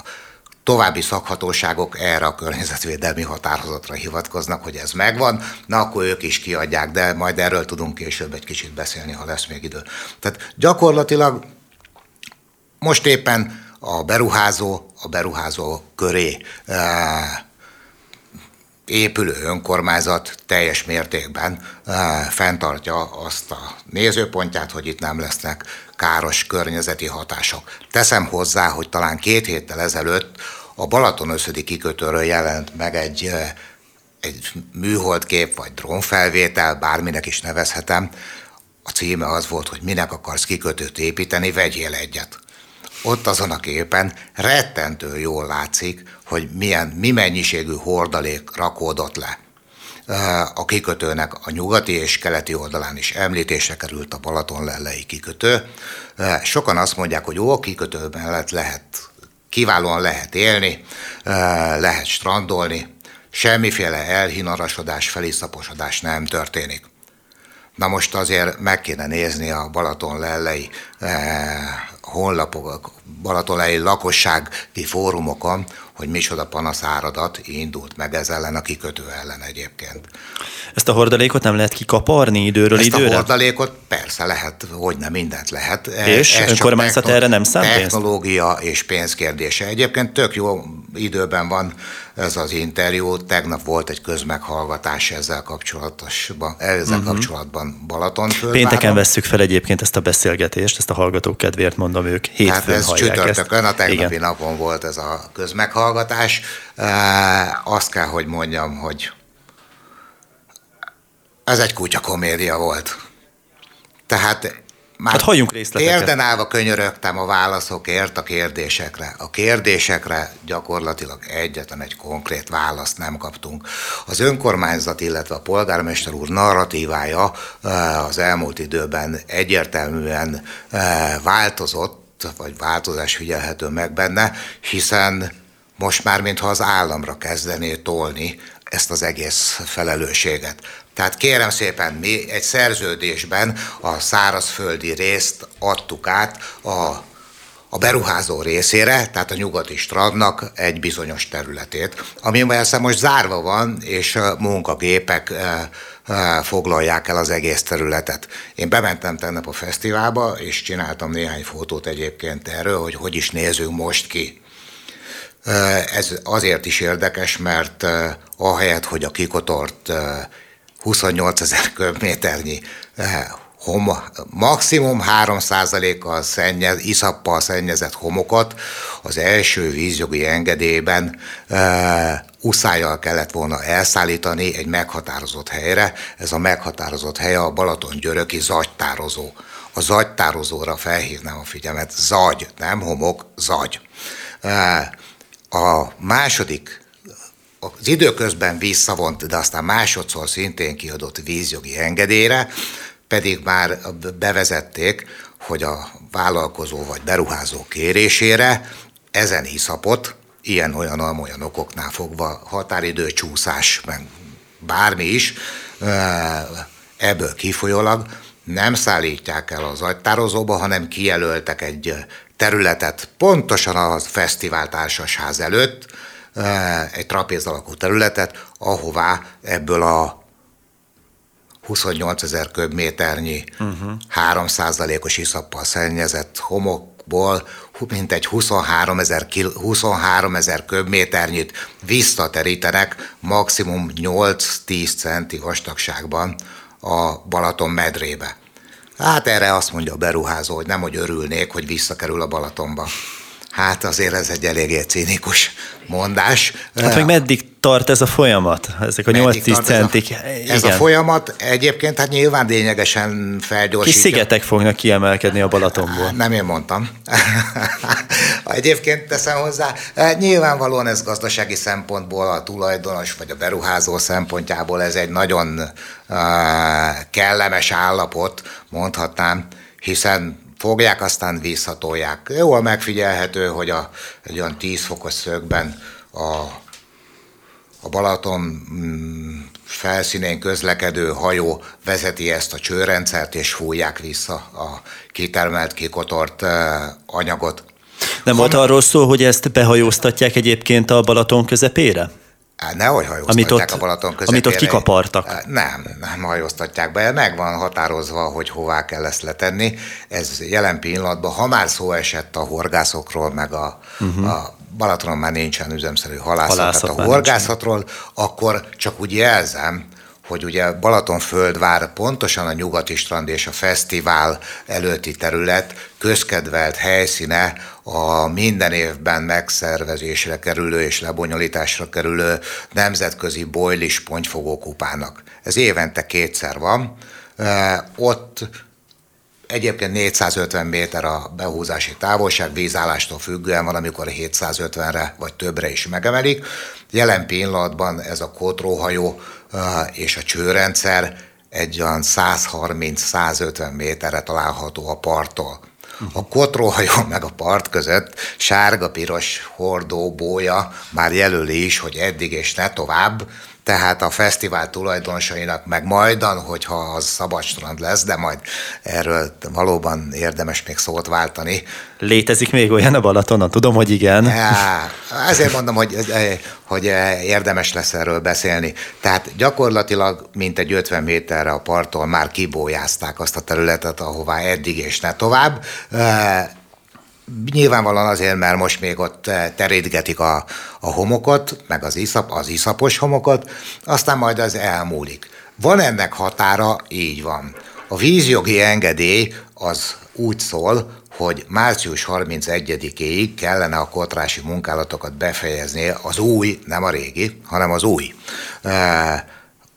további szakhatóságok erre a környezetvédelmi határozatra hivatkoznak, hogy ez megvan, na akkor ők is kiadják, de majd erről tudunk később egy kicsit beszélni, ha lesz még idő. Tehát gyakorlatilag most éppen a beruházó, a beruházó köré e, épülő önkormányzat teljes mértékben e, fenntartja azt a nézőpontját, hogy itt nem lesznek káros környezeti hatások. Teszem hozzá, hogy talán két héttel ezelőtt a Balaton összödi kikötőről jelent meg egy, egy műholdkép, vagy drónfelvétel, bárminek is nevezhetem. A címe az volt, hogy minek akarsz kikötőt építeni, vegyél egyet. Ott azon a képen rettentő jól látszik, hogy milyen, mi mennyiségű hordalék rakódott le a kikötőnek a nyugati és keleti oldalán is említésre került a Balaton lellei kikötő. Sokan azt mondják, hogy jó, a kikötő mellett lehet, kiválóan lehet élni, lehet strandolni, semmiféle elhinarasodás, feliszaposodás nem történik. Na most azért meg kéne nézni a Balaton lellei honlapok, Balatonlei lakossági fórumokon, hogy micsoda panaszáradat indult meg ez ellen a kikötő ellen egyébként. Ezt a hordalékot nem lehet kikaparni időről Ezt időre? a hordalékot persze lehet, hogy nem mindent lehet. És Ez önkormányzat erre nem szám pénzt? Technológia és pénz kérdése. Egyébként tök jó időben van ez az interjú. Tegnap volt egy közmeghallgatás ezzel kapcsolatosban, ezzel uh-huh. kapcsolatban Balatonföldváron. Pénteken vesszük fel egyébként ezt a beszélgetést, ezt a hallgatók kedvéért mondom, ők hétfőn Hát ez csütörtökön, ezt. a tegnapi Igen. napon volt ez a közmeghallgatás. E, azt kell, hogy mondjam, hogy ez egy kutya komédia volt. Tehát már Hát halljunk részleteket. Érden állva könyörögtem a válaszokért a kérdésekre. A kérdésekre gyakorlatilag egyetlen egy konkrét választ nem kaptunk. Az önkormányzat, illetve a polgármester úr narratívája eh, az elmúlt időben egyértelműen eh, változott, vagy változás figyelhető meg benne, hiszen most már mintha az államra kezdené tolni ezt az egész felelősséget. Tehát kérem szépen, mi egy szerződésben a szárazföldi részt adtuk át a, a beruházó részére, tehát a nyugati strandnak egy bizonyos területét, ami persze most zárva van, és munkagépek foglalják el az egész területet. Én bementem tegnap a fesztiválba, és csináltam néhány fotót egyébként erről, hogy hogy is nézünk most ki. Ez azért is érdekes, mert ahelyett, hogy a kikotort 28 ezer köbméternyi hom, maximum 3%-kal szennyez, iszappal szennyezett homokot az első vízjogi engedélyben e, uszájjal kellett volna elszállítani egy meghatározott helyre. Ez a meghatározott helye a Balaton-Györöki zagytározó. A zagytározóra felhívnám a figyelmet. Zagy, nem homok, zagy. E, a második az időközben visszavont, de aztán másodszor szintén kiadott vízjogi engedélyre, pedig már bevezették, hogy a vállalkozó vagy beruházó kérésére ezen hiszapot, ilyen-olyan-olyan okoknál fogva határidő csúszás, meg bármi is, ebből kifolyólag nem szállítják el az agytározóba, hanem kijelöltek egy területet pontosan a fesztivál társasház előtt, egy trapéz alakú területet, ahová ebből a 28 ezer köbméternyi uh-huh. 3%-os iszappal szennyezett homokból mintegy 23 ezer 23 ezer köbméternyit visszaterítenek maximum 8-10 centi vastagságban a Balaton medrébe. Hát erre azt mondja a beruházó, hogy nem, hogy örülnék, hogy visszakerül a Balatonba. Hát azért ez egy eléggé cínikus mondás. Hát meg meddig tart ez a folyamat? Ezek a 8-10 centik. Ez a, ez a folyamat egyébként hát nyilván lényegesen felgyorsítja. Kis szigetek fognak kiemelkedni a Balatonból. Nem én mondtam. egyébként teszem hozzá, nyilvánvalóan ez gazdasági szempontból a tulajdonos vagy a beruházó szempontjából ez egy nagyon uh, kellemes állapot, mondhatnám, hiszen fogják, aztán visszatolják. Jól megfigyelhető, hogy a, egy olyan 10 fokos szögben a, a Balaton mm, felszínén közlekedő hajó vezeti ezt a csőrendszert, és fújják vissza a kitermelt, kikotort anyagot. Nem volt arról szó, hogy ezt behajóztatják egyébként a Balaton közepére? Nehogy hajóztatják amit ott, a Balaton közepére. Amit ott kikapartak. Nem, nem hajóztatják be. Meg van határozva, hogy hová kell ezt letenni. Ez jelen pillanatban, ha már szó esett a horgászokról, meg a, uh-huh. a Balatonon már nincsen üzemszerű halászat, halászat tehát a horgászatról, nincsen. akkor csak úgy jelzem, hogy ugye Balatonföldvár pontosan a nyugati strand és a fesztivál előtti terület közkedvelt helyszíne a minden évben megszervezésre kerülő és lebonyolításra kerülő nemzetközi bojlis pontyfogókupának. Ez évente kétszer van. Ott Egyébként 450 méter a behúzási távolság, vízállástól függően van, amikor 750-re vagy többre is megemelik. Jelen pillanatban ez a kótróhajó és a csőrendszer egy olyan 130-150 méterre található a parttól. A kotróhajó meg a part között sárga-piros hordó bója már jelöli is, hogy eddig és ne tovább, tehát a fesztivál tulajdonosainak, meg majdan, hogyha az szabad strand lesz, de majd erről valóban érdemes még szót váltani. Létezik még olyan a Balatonon? Tudom, hogy igen. Ja, ezért mondom, hogy, hogy érdemes lesz erről beszélni. Tehát gyakorlatilag mintegy 50 méterre a parttól már kibójázták azt a területet, ahová eddig és ne tovább Nyilvánvalóan azért, mert most még ott eh, terítgetik a, a homokot, meg az, iszap, az iszapos homokot, aztán majd az elmúlik. Van ennek határa? Így van. A vízjogi engedély az úgy szól, hogy március 31-éig kellene a kotrási munkálatokat befejezni, az új, nem a régi, hanem az új. Eh,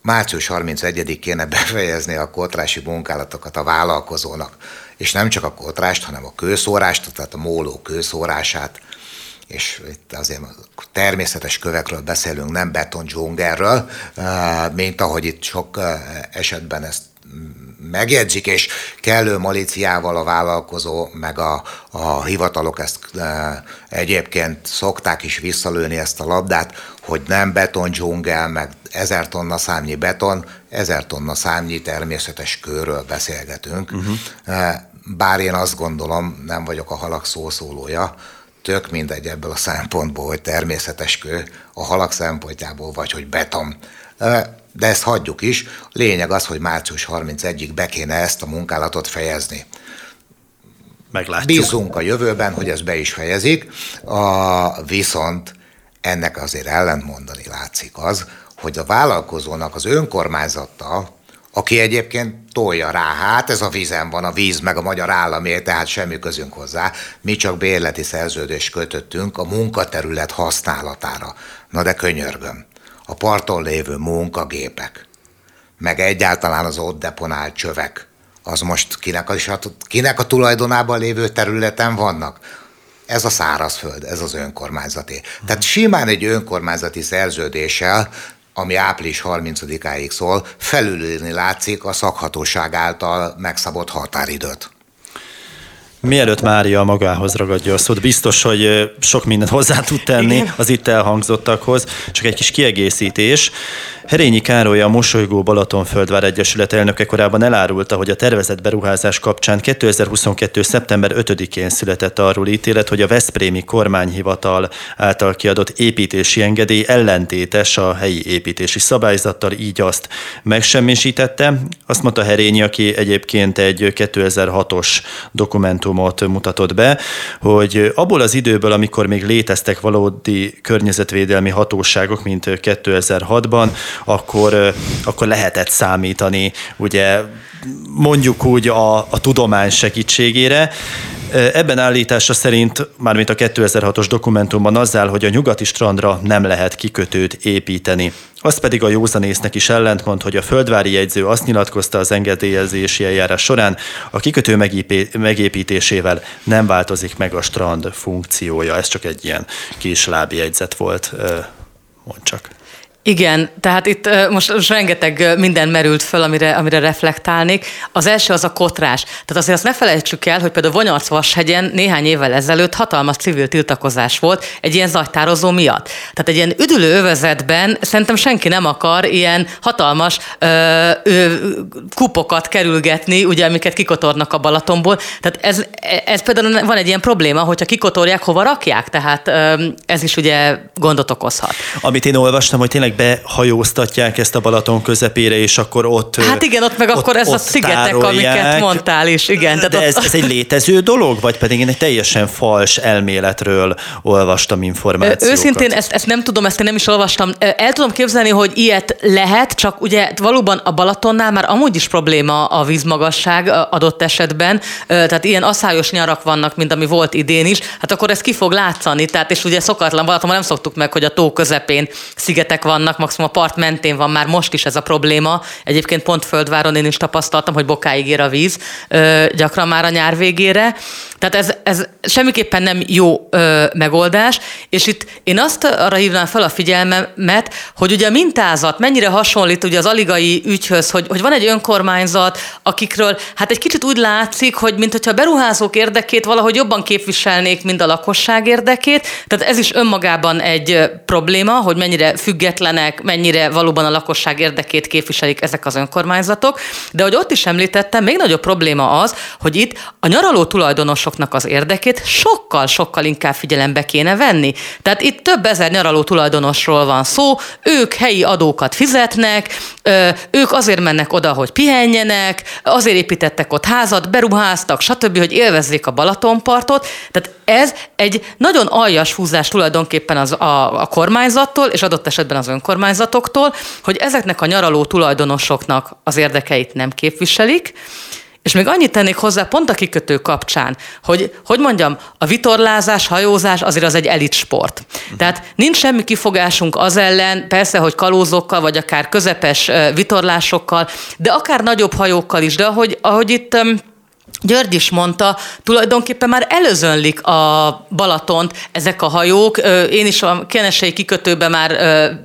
március 31-ig kéne befejezni a kotrási munkálatokat a vállalkozónak és nem csak a kotrást, hanem a kőszórást, tehát a móló kőszórását, és itt azért természetes kövekről beszélünk, nem betondzsóngerről, eh, mint ahogy itt sok eh, esetben ezt megjegyzik, és kellő malíciával a vállalkozó, meg a, a hivatalok ezt e, egyébként szokták is visszalőni ezt a labdát, hogy nem betondzsungel, meg ezer tonna számnyi beton, ezer tonna számnyi természetes kőről beszélgetünk. Uh-huh. Bár én azt gondolom, nem vagyok a halak szószólója, tök mindegy ebből a szempontból, hogy természetes kő, a halak szempontjából, vagy hogy beton. De ezt hagyjuk is. Lényeg az, hogy március 31-ig be kéne ezt a munkálatot fejezni. Meglátjuk. Bízunk a jövőben, hogy ez be is fejezik, a, viszont ennek azért ellentmondani látszik az, hogy a vállalkozónak az önkormányzattal, aki egyébként tolja rá, hát ez a vízen van, a víz meg a magyar államé, tehát semmi közünk hozzá. Mi csak bérleti szerződést kötöttünk a munkaterület használatára. Na de könyörgöm, a parton lévő munkagépek, meg egyáltalán az ott deponált csövek, az most kinek a, kinek a tulajdonában lévő területen vannak? Ez a szárazföld, ez az önkormányzati. Tehát simán egy önkormányzati szerződéssel ami április 30-áig szól, felülülni látszik a szakhatóság által megszabott határidőt. Mielőtt Mária magához ragadja a szót, biztos, hogy sok mindent hozzá tud tenni Igen. az itt elhangzottakhoz, csak egy kis kiegészítés. Herényi Károly, a Mosolygó Balatonföldvár Egyesület elnöke korábban elárulta, hogy a tervezett beruházás kapcsán 2022. szeptember 5-én született arról ítélet, hogy a Veszprémi kormányhivatal által kiadott építési engedély ellentétes a helyi építési szabályzattal, így azt megsemmisítette. Azt mondta Herényi, aki egyébként egy 2006-os dokumentumot mutatott be, hogy abból az időből, amikor még léteztek valódi környezetvédelmi hatóságok, mint 2006-ban, akkor, akkor lehetett számítani ugye mondjuk úgy a, a tudomány segítségére. Ebben állítása szerint, mármint a 2006-os dokumentumban az áll, hogy a nyugati strandra nem lehet kikötőt építeni. Az pedig a józanésznek is ellentmond, hogy a földvári jegyző azt nyilatkozta az engedélyezési eljárás során, a kikötő megépítésével nem változik meg a strand funkciója. Ez csak egy ilyen kis lábjegyzet volt, mond csak. Igen, tehát itt most, most rengeteg minden merült föl, amire, amire reflektálnék. Az első az a kotrás. Tehát azért azt ne felejtsük el, hogy például Vonyarc Vashegyen néhány évvel ezelőtt hatalmas civil tiltakozás volt egy ilyen zajtározó miatt. Tehát egy ilyen üdülő övezetben szerintem senki nem akar ilyen hatalmas ö, ö, kupokat kerülgetni, ugye, amiket kikotornak a Balatonból. Tehát ez, ez például van egy ilyen probléma, hogyha kikotorják, hova rakják, tehát ö, ez is ugye gondot okozhat. Amit én olvastam, hogy tényleg behajóztatják ezt a Balaton közepére, és akkor ott Hát igen, ott meg ott, akkor ez a szigetek, tárolják. amiket mondtál is, igen. De ez, ez egy létező dolog, vagy pedig én egy teljesen fals elméletről olvastam információkat? Őszintén ezt, ezt nem tudom, ezt én nem is olvastam. El tudom képzelni, hogy ilyet lehet, csak ugye valóban a Balatonnál már amúgy is probléma a vízmagasság adott esetben, tehát ilyen asszályos nyarak vannak, mint ami volt idén is, hát akkor ez ki fog látszani, tehát és ugye szokatlan Balatonban nem szoktuk meg, hogy a tó közepén szigetek vannak, vannak, maximum a part mentén van már most is ez a probléma. Egyébként pont Földváron én is tapasztaltam, hogy bokáig ér a víz, ö, gyakran már a nyár végére. Tehát ez, ez semmiképpen nem jó ö, megoldás, és itt én azt arra hívnám fel a figyelmemet, hogy ugye a mintázat mennyire hasonlít ugye az aligai ügyhöz, hogy, hogy van egy önkormányzat, akikről hát egy kicsit úgy látszik, hogy mintha a beruházók érdekét valahogy jobban képviselnék, mint a lakosság érdekét. Tehát ez is önmagában egy probléma, hogy mennyire független függetlenek, mennyire valóban a lakosság érdekét képviselik ezek az önkormányzatok. De hogy ott is említettem, még nagyobb probléma az, hogy itt a nyaraló tulajdonosoknak az érdekét sokkal-sokkal inkább figyelembe kéne venni. Tehát itt több ezer nyaraló tulajdonosról van szó, ők helyi adókat fizetnek, ők azért mennek oda, hogy pihenjenek, azért építettek ott házat, beruháztak, stb., hogy élvezzék a Balatonpartot. Tehát ez egy nagyon aljas húzás tulajdonképpen az, a, a kormányzattól, és adott esetben az önkormányzatoktól, hogy ezeknek a nyaraló tulajdonosoknak az érdekeit nem képviselik, és még annyit tennék hozzá pont a kikötő kapcsán, hogy, hogy mondjam, a vitorlázás, hajózás azért az egy elit sport. Tehát nincs semmi kifogásunk az ellen, persze, hogy kalózokkal, vagy akár közepes vitorlásokkal, de akár nagyobb hajókkal is, de ahogy, ahogy itt György is mondta, tulajdonképpen már előzönlik a Balatont ezek a hajók. Én is a Kenesei kikötőben már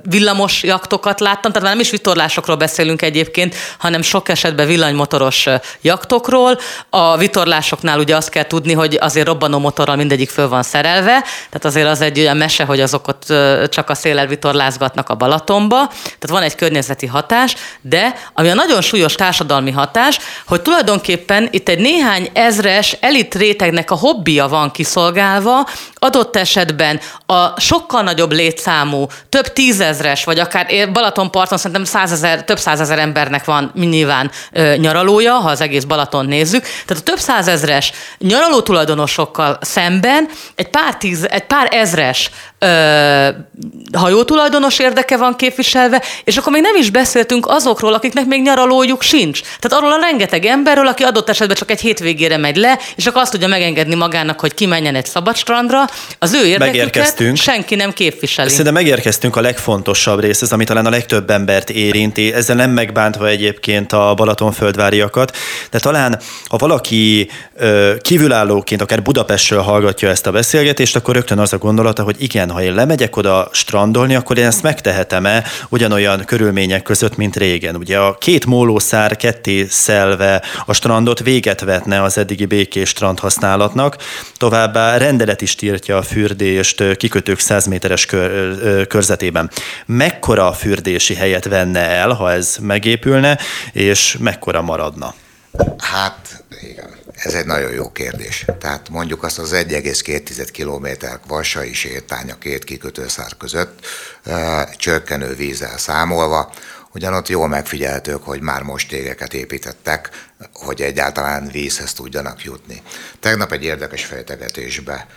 villamos jaktokat láttam, tehát már nem is vitorlásokról beszélünk egyébként, hanem sok esetben villanymotoros jaktokról. A vitorlásoknál ugye azt kell tudni, hogy azért robbanó motorral mindegyik föl van szerelve, tehát azért az egy olyan mese, hogy azok ott csak a széllel vitorlázgatnak a Balatonba, tehát van egy környezeti hatás, de ami a nagyon súlyos társadalmi hatás, hogy tulajdonképpen itt egy néhány néhány ezres elit rétegnek a hobbija van kiszolgálva, adott esetben a sokkal nagyobb létszámú, több tízezres, vagy akár Balatonparton szerintem százezer, több százezer embernek van nyilván ö, nyaralója, ha az egész Balaton nézzük. Tehát a több százezres nyaraló tulajdonosokkal szemben egy pár, tíz, egy pár ezres ö, hajótulajdonos érdeke van képviselve, és akkor még nem is beszéltünk azokról, akiknek még nyaralójuk sincs. Tehát arról a rengeteg emberről, aki adott esetben csak egy hétvégére megy le, és akkor azt tudja megengedni magának, hogy kimenjen egy szabad strandra, az ő érdeküket senki nem képviseli. Szerintem megérkeztünk a legfontosabb részhez, ami talán a legtöbb embert érinti, ezzel nem megbántva egyébként a Balatonföldváriakat, de talán ha valaki kívülállóként, akár Budapestről hallgatja ezt a beszélgetést, akkor rögtön az a gondolata, hogy igen, ha én lemegyek oda strandolni, akkor én ezt megtehetem-e ugyanolyan körülmények között, mint régen. Ugye a két mólószár ketté szelve a strandot véget vetne az eddigi békés strand használatnak, továbbá rendelet is tiltja a fürdést kikötők 100 méteres kör, körzetében. Mekkora fürdési helyet venne el, ha ez megépülne, és mekkora maradna? Hát igen, ez egy nagyon jó kérdés. Tehát mondjuk azt az 1,2 km vasai sétány a két kikötőszár között csökkenő vízzel számolva, ugyanott jól megfigyeltők, hogy már most égeket építettek, hogy egyáltalán vízhez tudjanak jutni. Tegnap egy érdekes fejtegetésbe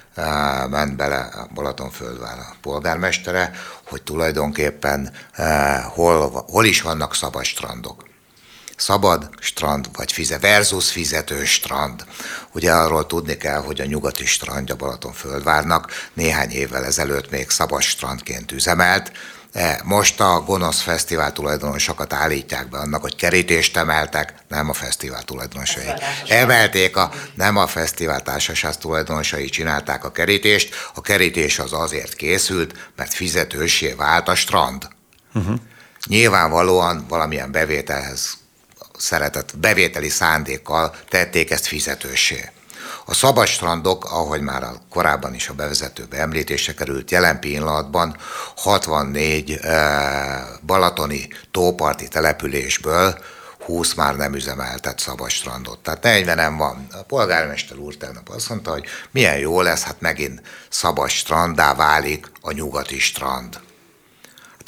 ment bele a Balatonföldvár a polgármestere, hogy tulajdonképpen hol, hol is vannak szabad strandok szabad strand vagy fize, versus fizető strand. Ugye arról tudni kell, hogy a nyugati strandja Balatonföldvárnak néhány évvel ezelőtt még szabad strandként üzemelt, e, most a gonosz fesztivál tulajdonosokat állítják be annak, hogy kerítést emeltek, nem a fesztivál tulajdonosai. Emelték a, nem a fesztivál társaság tulajdonosai csinálták a kerítést, a kerítés az azért készült, mert fizetősé vált a strand. Uh-huh. Nyilvánvalóan valamilyen bevételhez szeretett bevételi szándékkal tették ezt fizetősé. A szabad strandok, ahogy már a korábban is a bevezetőbe említése került, jelen pillanatban 64 eh, balatoni tóparti településből 20 már nem üzemeltet szabad strandot. Tehát 40 van. A polgármester úr tegnap azt mondta, hogy milyen jó lesz, hát megint szabad strandá válik a nyugati strand.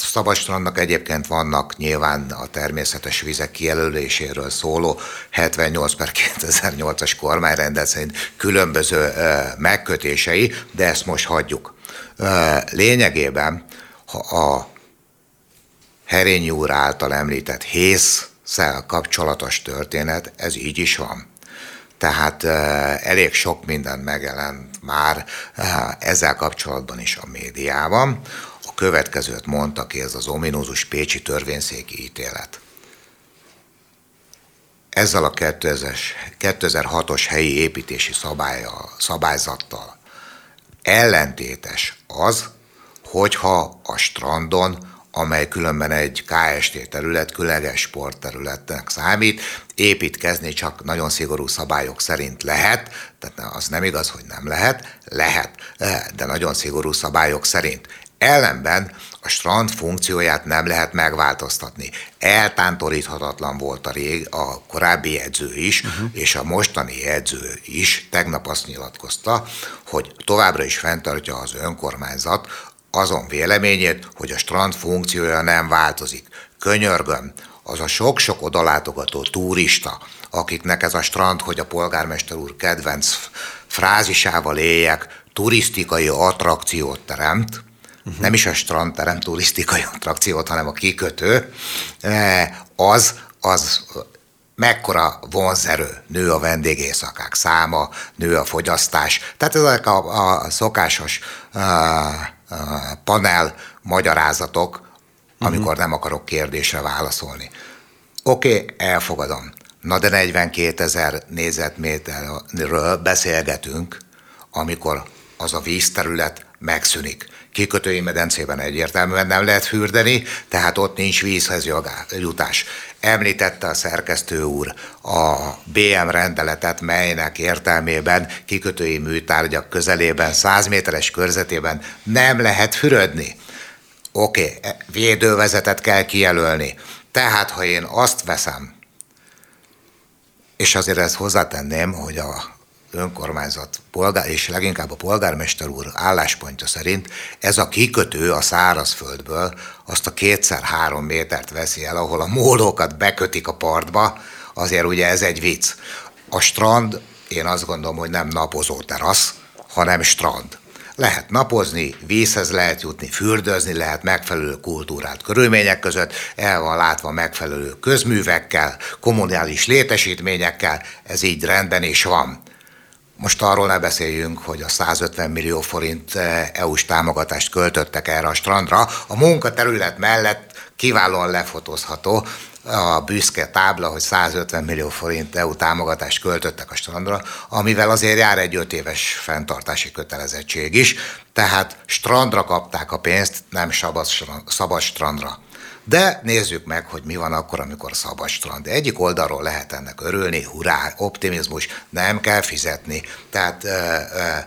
Szabadstrandnak egyébként vannak nyilván a természetes vizek kijelöléséről szóló 78 per 2008-as kormányrendet szerint különböző megkötései, de ezt most hagyjuk. Lényegében, ha a Herényi úr által említett hészszel kapcsolatos történet, ez így is van. Tehát elég sok minden megjelent már ezzel kapcsolatban is a médiában következőt mondta ki ez az ominózus Pécsi törvényszéki ítélet. Ezzel a 2006-os helyi építési szabálya, szabályzattal ellentétes az, hogyha a strandon, amely különben egy KST terület, különleges sportterületnek számít, építkezni csak nagyon szigorú szabályok szerint lehet, tehát az nem igaz, hogy nem lehet, lehet, de nagyon szigorú szabályok szerint. Ellenben a strand funkcióját nem lehet megváltoztatni. Eltántoríthatatlan volt a, rég, a korábbi edző is, uh-huh. és a mostani edző is tegnap azt nyilatkozta, hogy továbbra is fenntartja az önkormányzat azon véleményét, hogy a strand funkciója nem változik. Könyörgöm, az a sok-sok odalátogató turista, akiknek ez a strand, hogy a polgármester úr kedvenc frázisával éljek, turisztikai attrakciót teremt, uh-huh. nem is a strand teremt turisztikai attrakciót, hanem a kikötő, eh, az, az mekkora vonzerő, nő a vendégészakák száma, nő a fogyasztás. Tehát ezek a, a szokásos a, a panel magyarázatok, amikor uh-huh. nem akarok kérdésre válaszolni. Oké, okay, elfogadom. Na de 42 ezer négyzetméterről beszélgetünk, amikor az a vízterület megszűnik. Kikötői medencében egyértelműen nem lehet fürdeni, tehát ott nincs vízhez jutás. Említette a szerkesztő úr a BM rendeletet, melynek értelmében kikötői műtárgyak közelében, 100 méteres körzetében nem lehet fürödni. Oké, okay, e, védővezetet kell kijelölni. Tehát, ha én azt veszem, és azért ezt hozzátenném, hogy a önkormányzat polgár, és leginkább a polgármester úr álláspontja szerint ez a kikötő a szárazföldből azt a kétszer-három métert veszi el, ahol a mólókat bekötik a partba, azért ugye ez egy vicc. A strand, én azt gondolom, hogy nem napozó terasz, hanem strand. Lehet napozni, vízhez lehet jutni, fürdőzni lehet megfelelő kultúrát körülmények között, el van látva megfelelő közművekkel, kommunális létesítményekkel, ez így rendben is van. Most arról ne beszéljünk, hogy a 150 millió forint eh, EU-s támogatást költöttek erre a strandra. A munkaterület mellett kiválóan lefotózható a büszke tábla, hogy 150 millió forint EU támogatást költöttek a strandra, amivel azért jár egy öt éves fenntartási kötelezettség is, tehát strandra kapták a pénzt, nem szabad strandra. De nézzük meg, hogy mi van akkor, amikor szabad strand. Egyik oldalról lehet ennek örülni, hurrá, optimizmus, nem kell fizetni. Tehát e, e,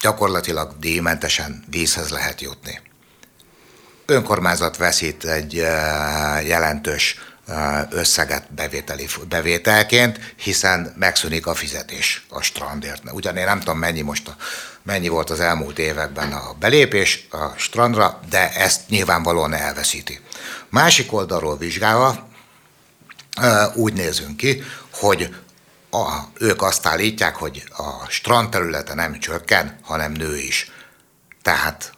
gyakorlatilag díjmentesen vízhez lehet jutni. Önkormányzat veszít egy e, jelentős összeget bevételi, bevételként, hiszen megszűnik a fizetés a strandért. Ugyan én nem tudom mennyi most a, mennyi volt az elmúlt években a belépés a strandra, de ezt nyilvánvalóan elveszíti. Másik oldalról vizsgálva úgy nézünk ki, hogy a, ők azt állítják, hogy a strand területe nem csökken, hanem nő is. Tehát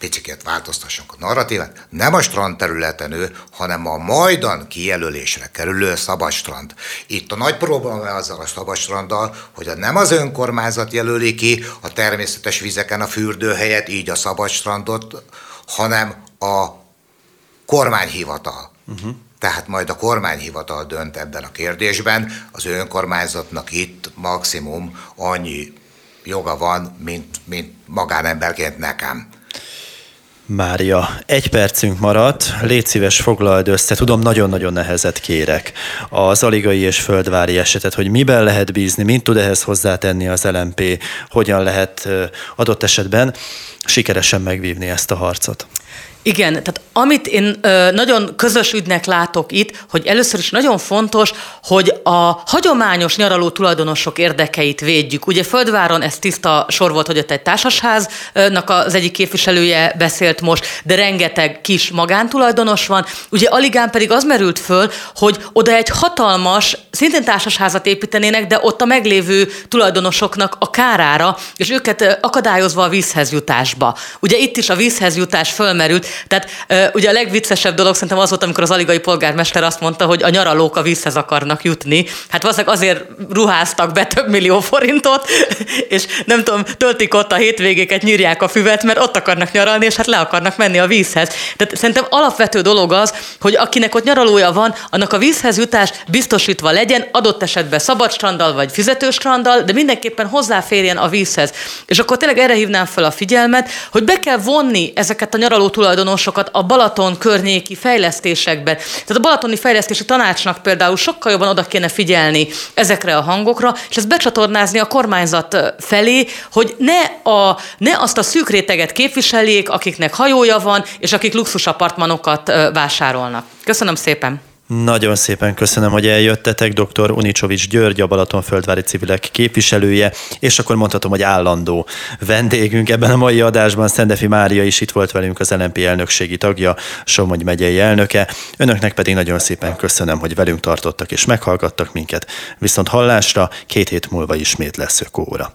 picit változtassunk a narratívát, nem a strand területen ő, hanem a majdan kijelölésre kerülő szabadstrand. Itt a nagy probléma azzal a szabadstranddal, hogy nem az önkormányzat jelöli ki a természetes vizeken a fürdőhelyet, így a szabadstrandot, hanem a kormányhivatal. Uh-huh. Tehát majd a kormányhivatal dönt ebben a kérdésben, az önkormányzatnak itt maximum annyi joga van, mint, mint magánemberként nekem. Mária, egy percünk maradt, légy szíves foglald össze, tudom, nagyon-nagyon nehezet kérek. Az aligai és földvári esetet, hogy miben lehet bízni, mint tud ehhez hozzátenni az LMP, hogyan lehet adott esetben sikeresen megvívni ezt a harcot. Igen, tehát amit én ö, nagyon közös ügynek látok itt, hogy először is nagyon fontos, hogy a hagyományos nyaraló tulajdonosok érdekeit védjük. Ugye Földváron ez tiszta sor volt, hogy ott egy társasháznak az egyik képviselője beszélt most, de rengeteg kis magántulajdonos van. Ugye Aligán pedig az merült föl, hogy oda egy hatalmas, szintén társasházat építenének, de ott a meglévő tulajdonosoknak a kárára, és őket akadályozva a vízhez jutásba. Ugye itt is a vízhez jutás fölmerült, tehát ugye a legviccesebb dolog szerintem az volt, amikor az aligai polgármester azt mondta, hogy a nyaralók a vízhez akarnak jutni. Hát valószínűleg azért ruháztak be több millió forintot, és nem tudom, töltik ott a hétvégéket, nyírják a füvet, mert ott akarnak nyaralni, és hát le akarnak menni a vízhez. Tehát szerintem alapvető dolog az, hogy akinek ott nyaralója van, annak a vízhez jutás biztosítva legyen, adott esetben szabad strandal vagy fizetős strandal, de mindenképpen hozzáférjen a vízhez. És akkor tényleg erre hívnám fel a figyelmet, hogy be kell vonni ezeket a nyaraló tulajdonosokat tulajdonosokat a Balaton környéki fejlesztésekben. Tehát a Balatoni Fejlesztési Tanácsnak például sokkal jobban oda kéne figyelni ezekre a hangokra, és ezt becsatornázni a kormányzat felé, hogy ne, a, ne azt a szűk réteget képviseljék, akiknek hajója van, és akik luxusapartmanokat vásárolnak. Köszönöm szépen! Nagyon szépen köszönöm, hogy eljöttetek, dr. Unicsovics György, a Balatonföldvári civilek képviselője, és akkor mondhatom, hogy állandó vendégünk ebben a mai adásban. Szendefi Mária is itt volt velünk, az LNP elnökségi tagja, Somogy megyei elnöke. Önöknek pedig nagyon szépen köszönöm, hogy velünk tartottak és meghallgattak minket. Viszont hallásra két hét múlva ismét lesz ökóra.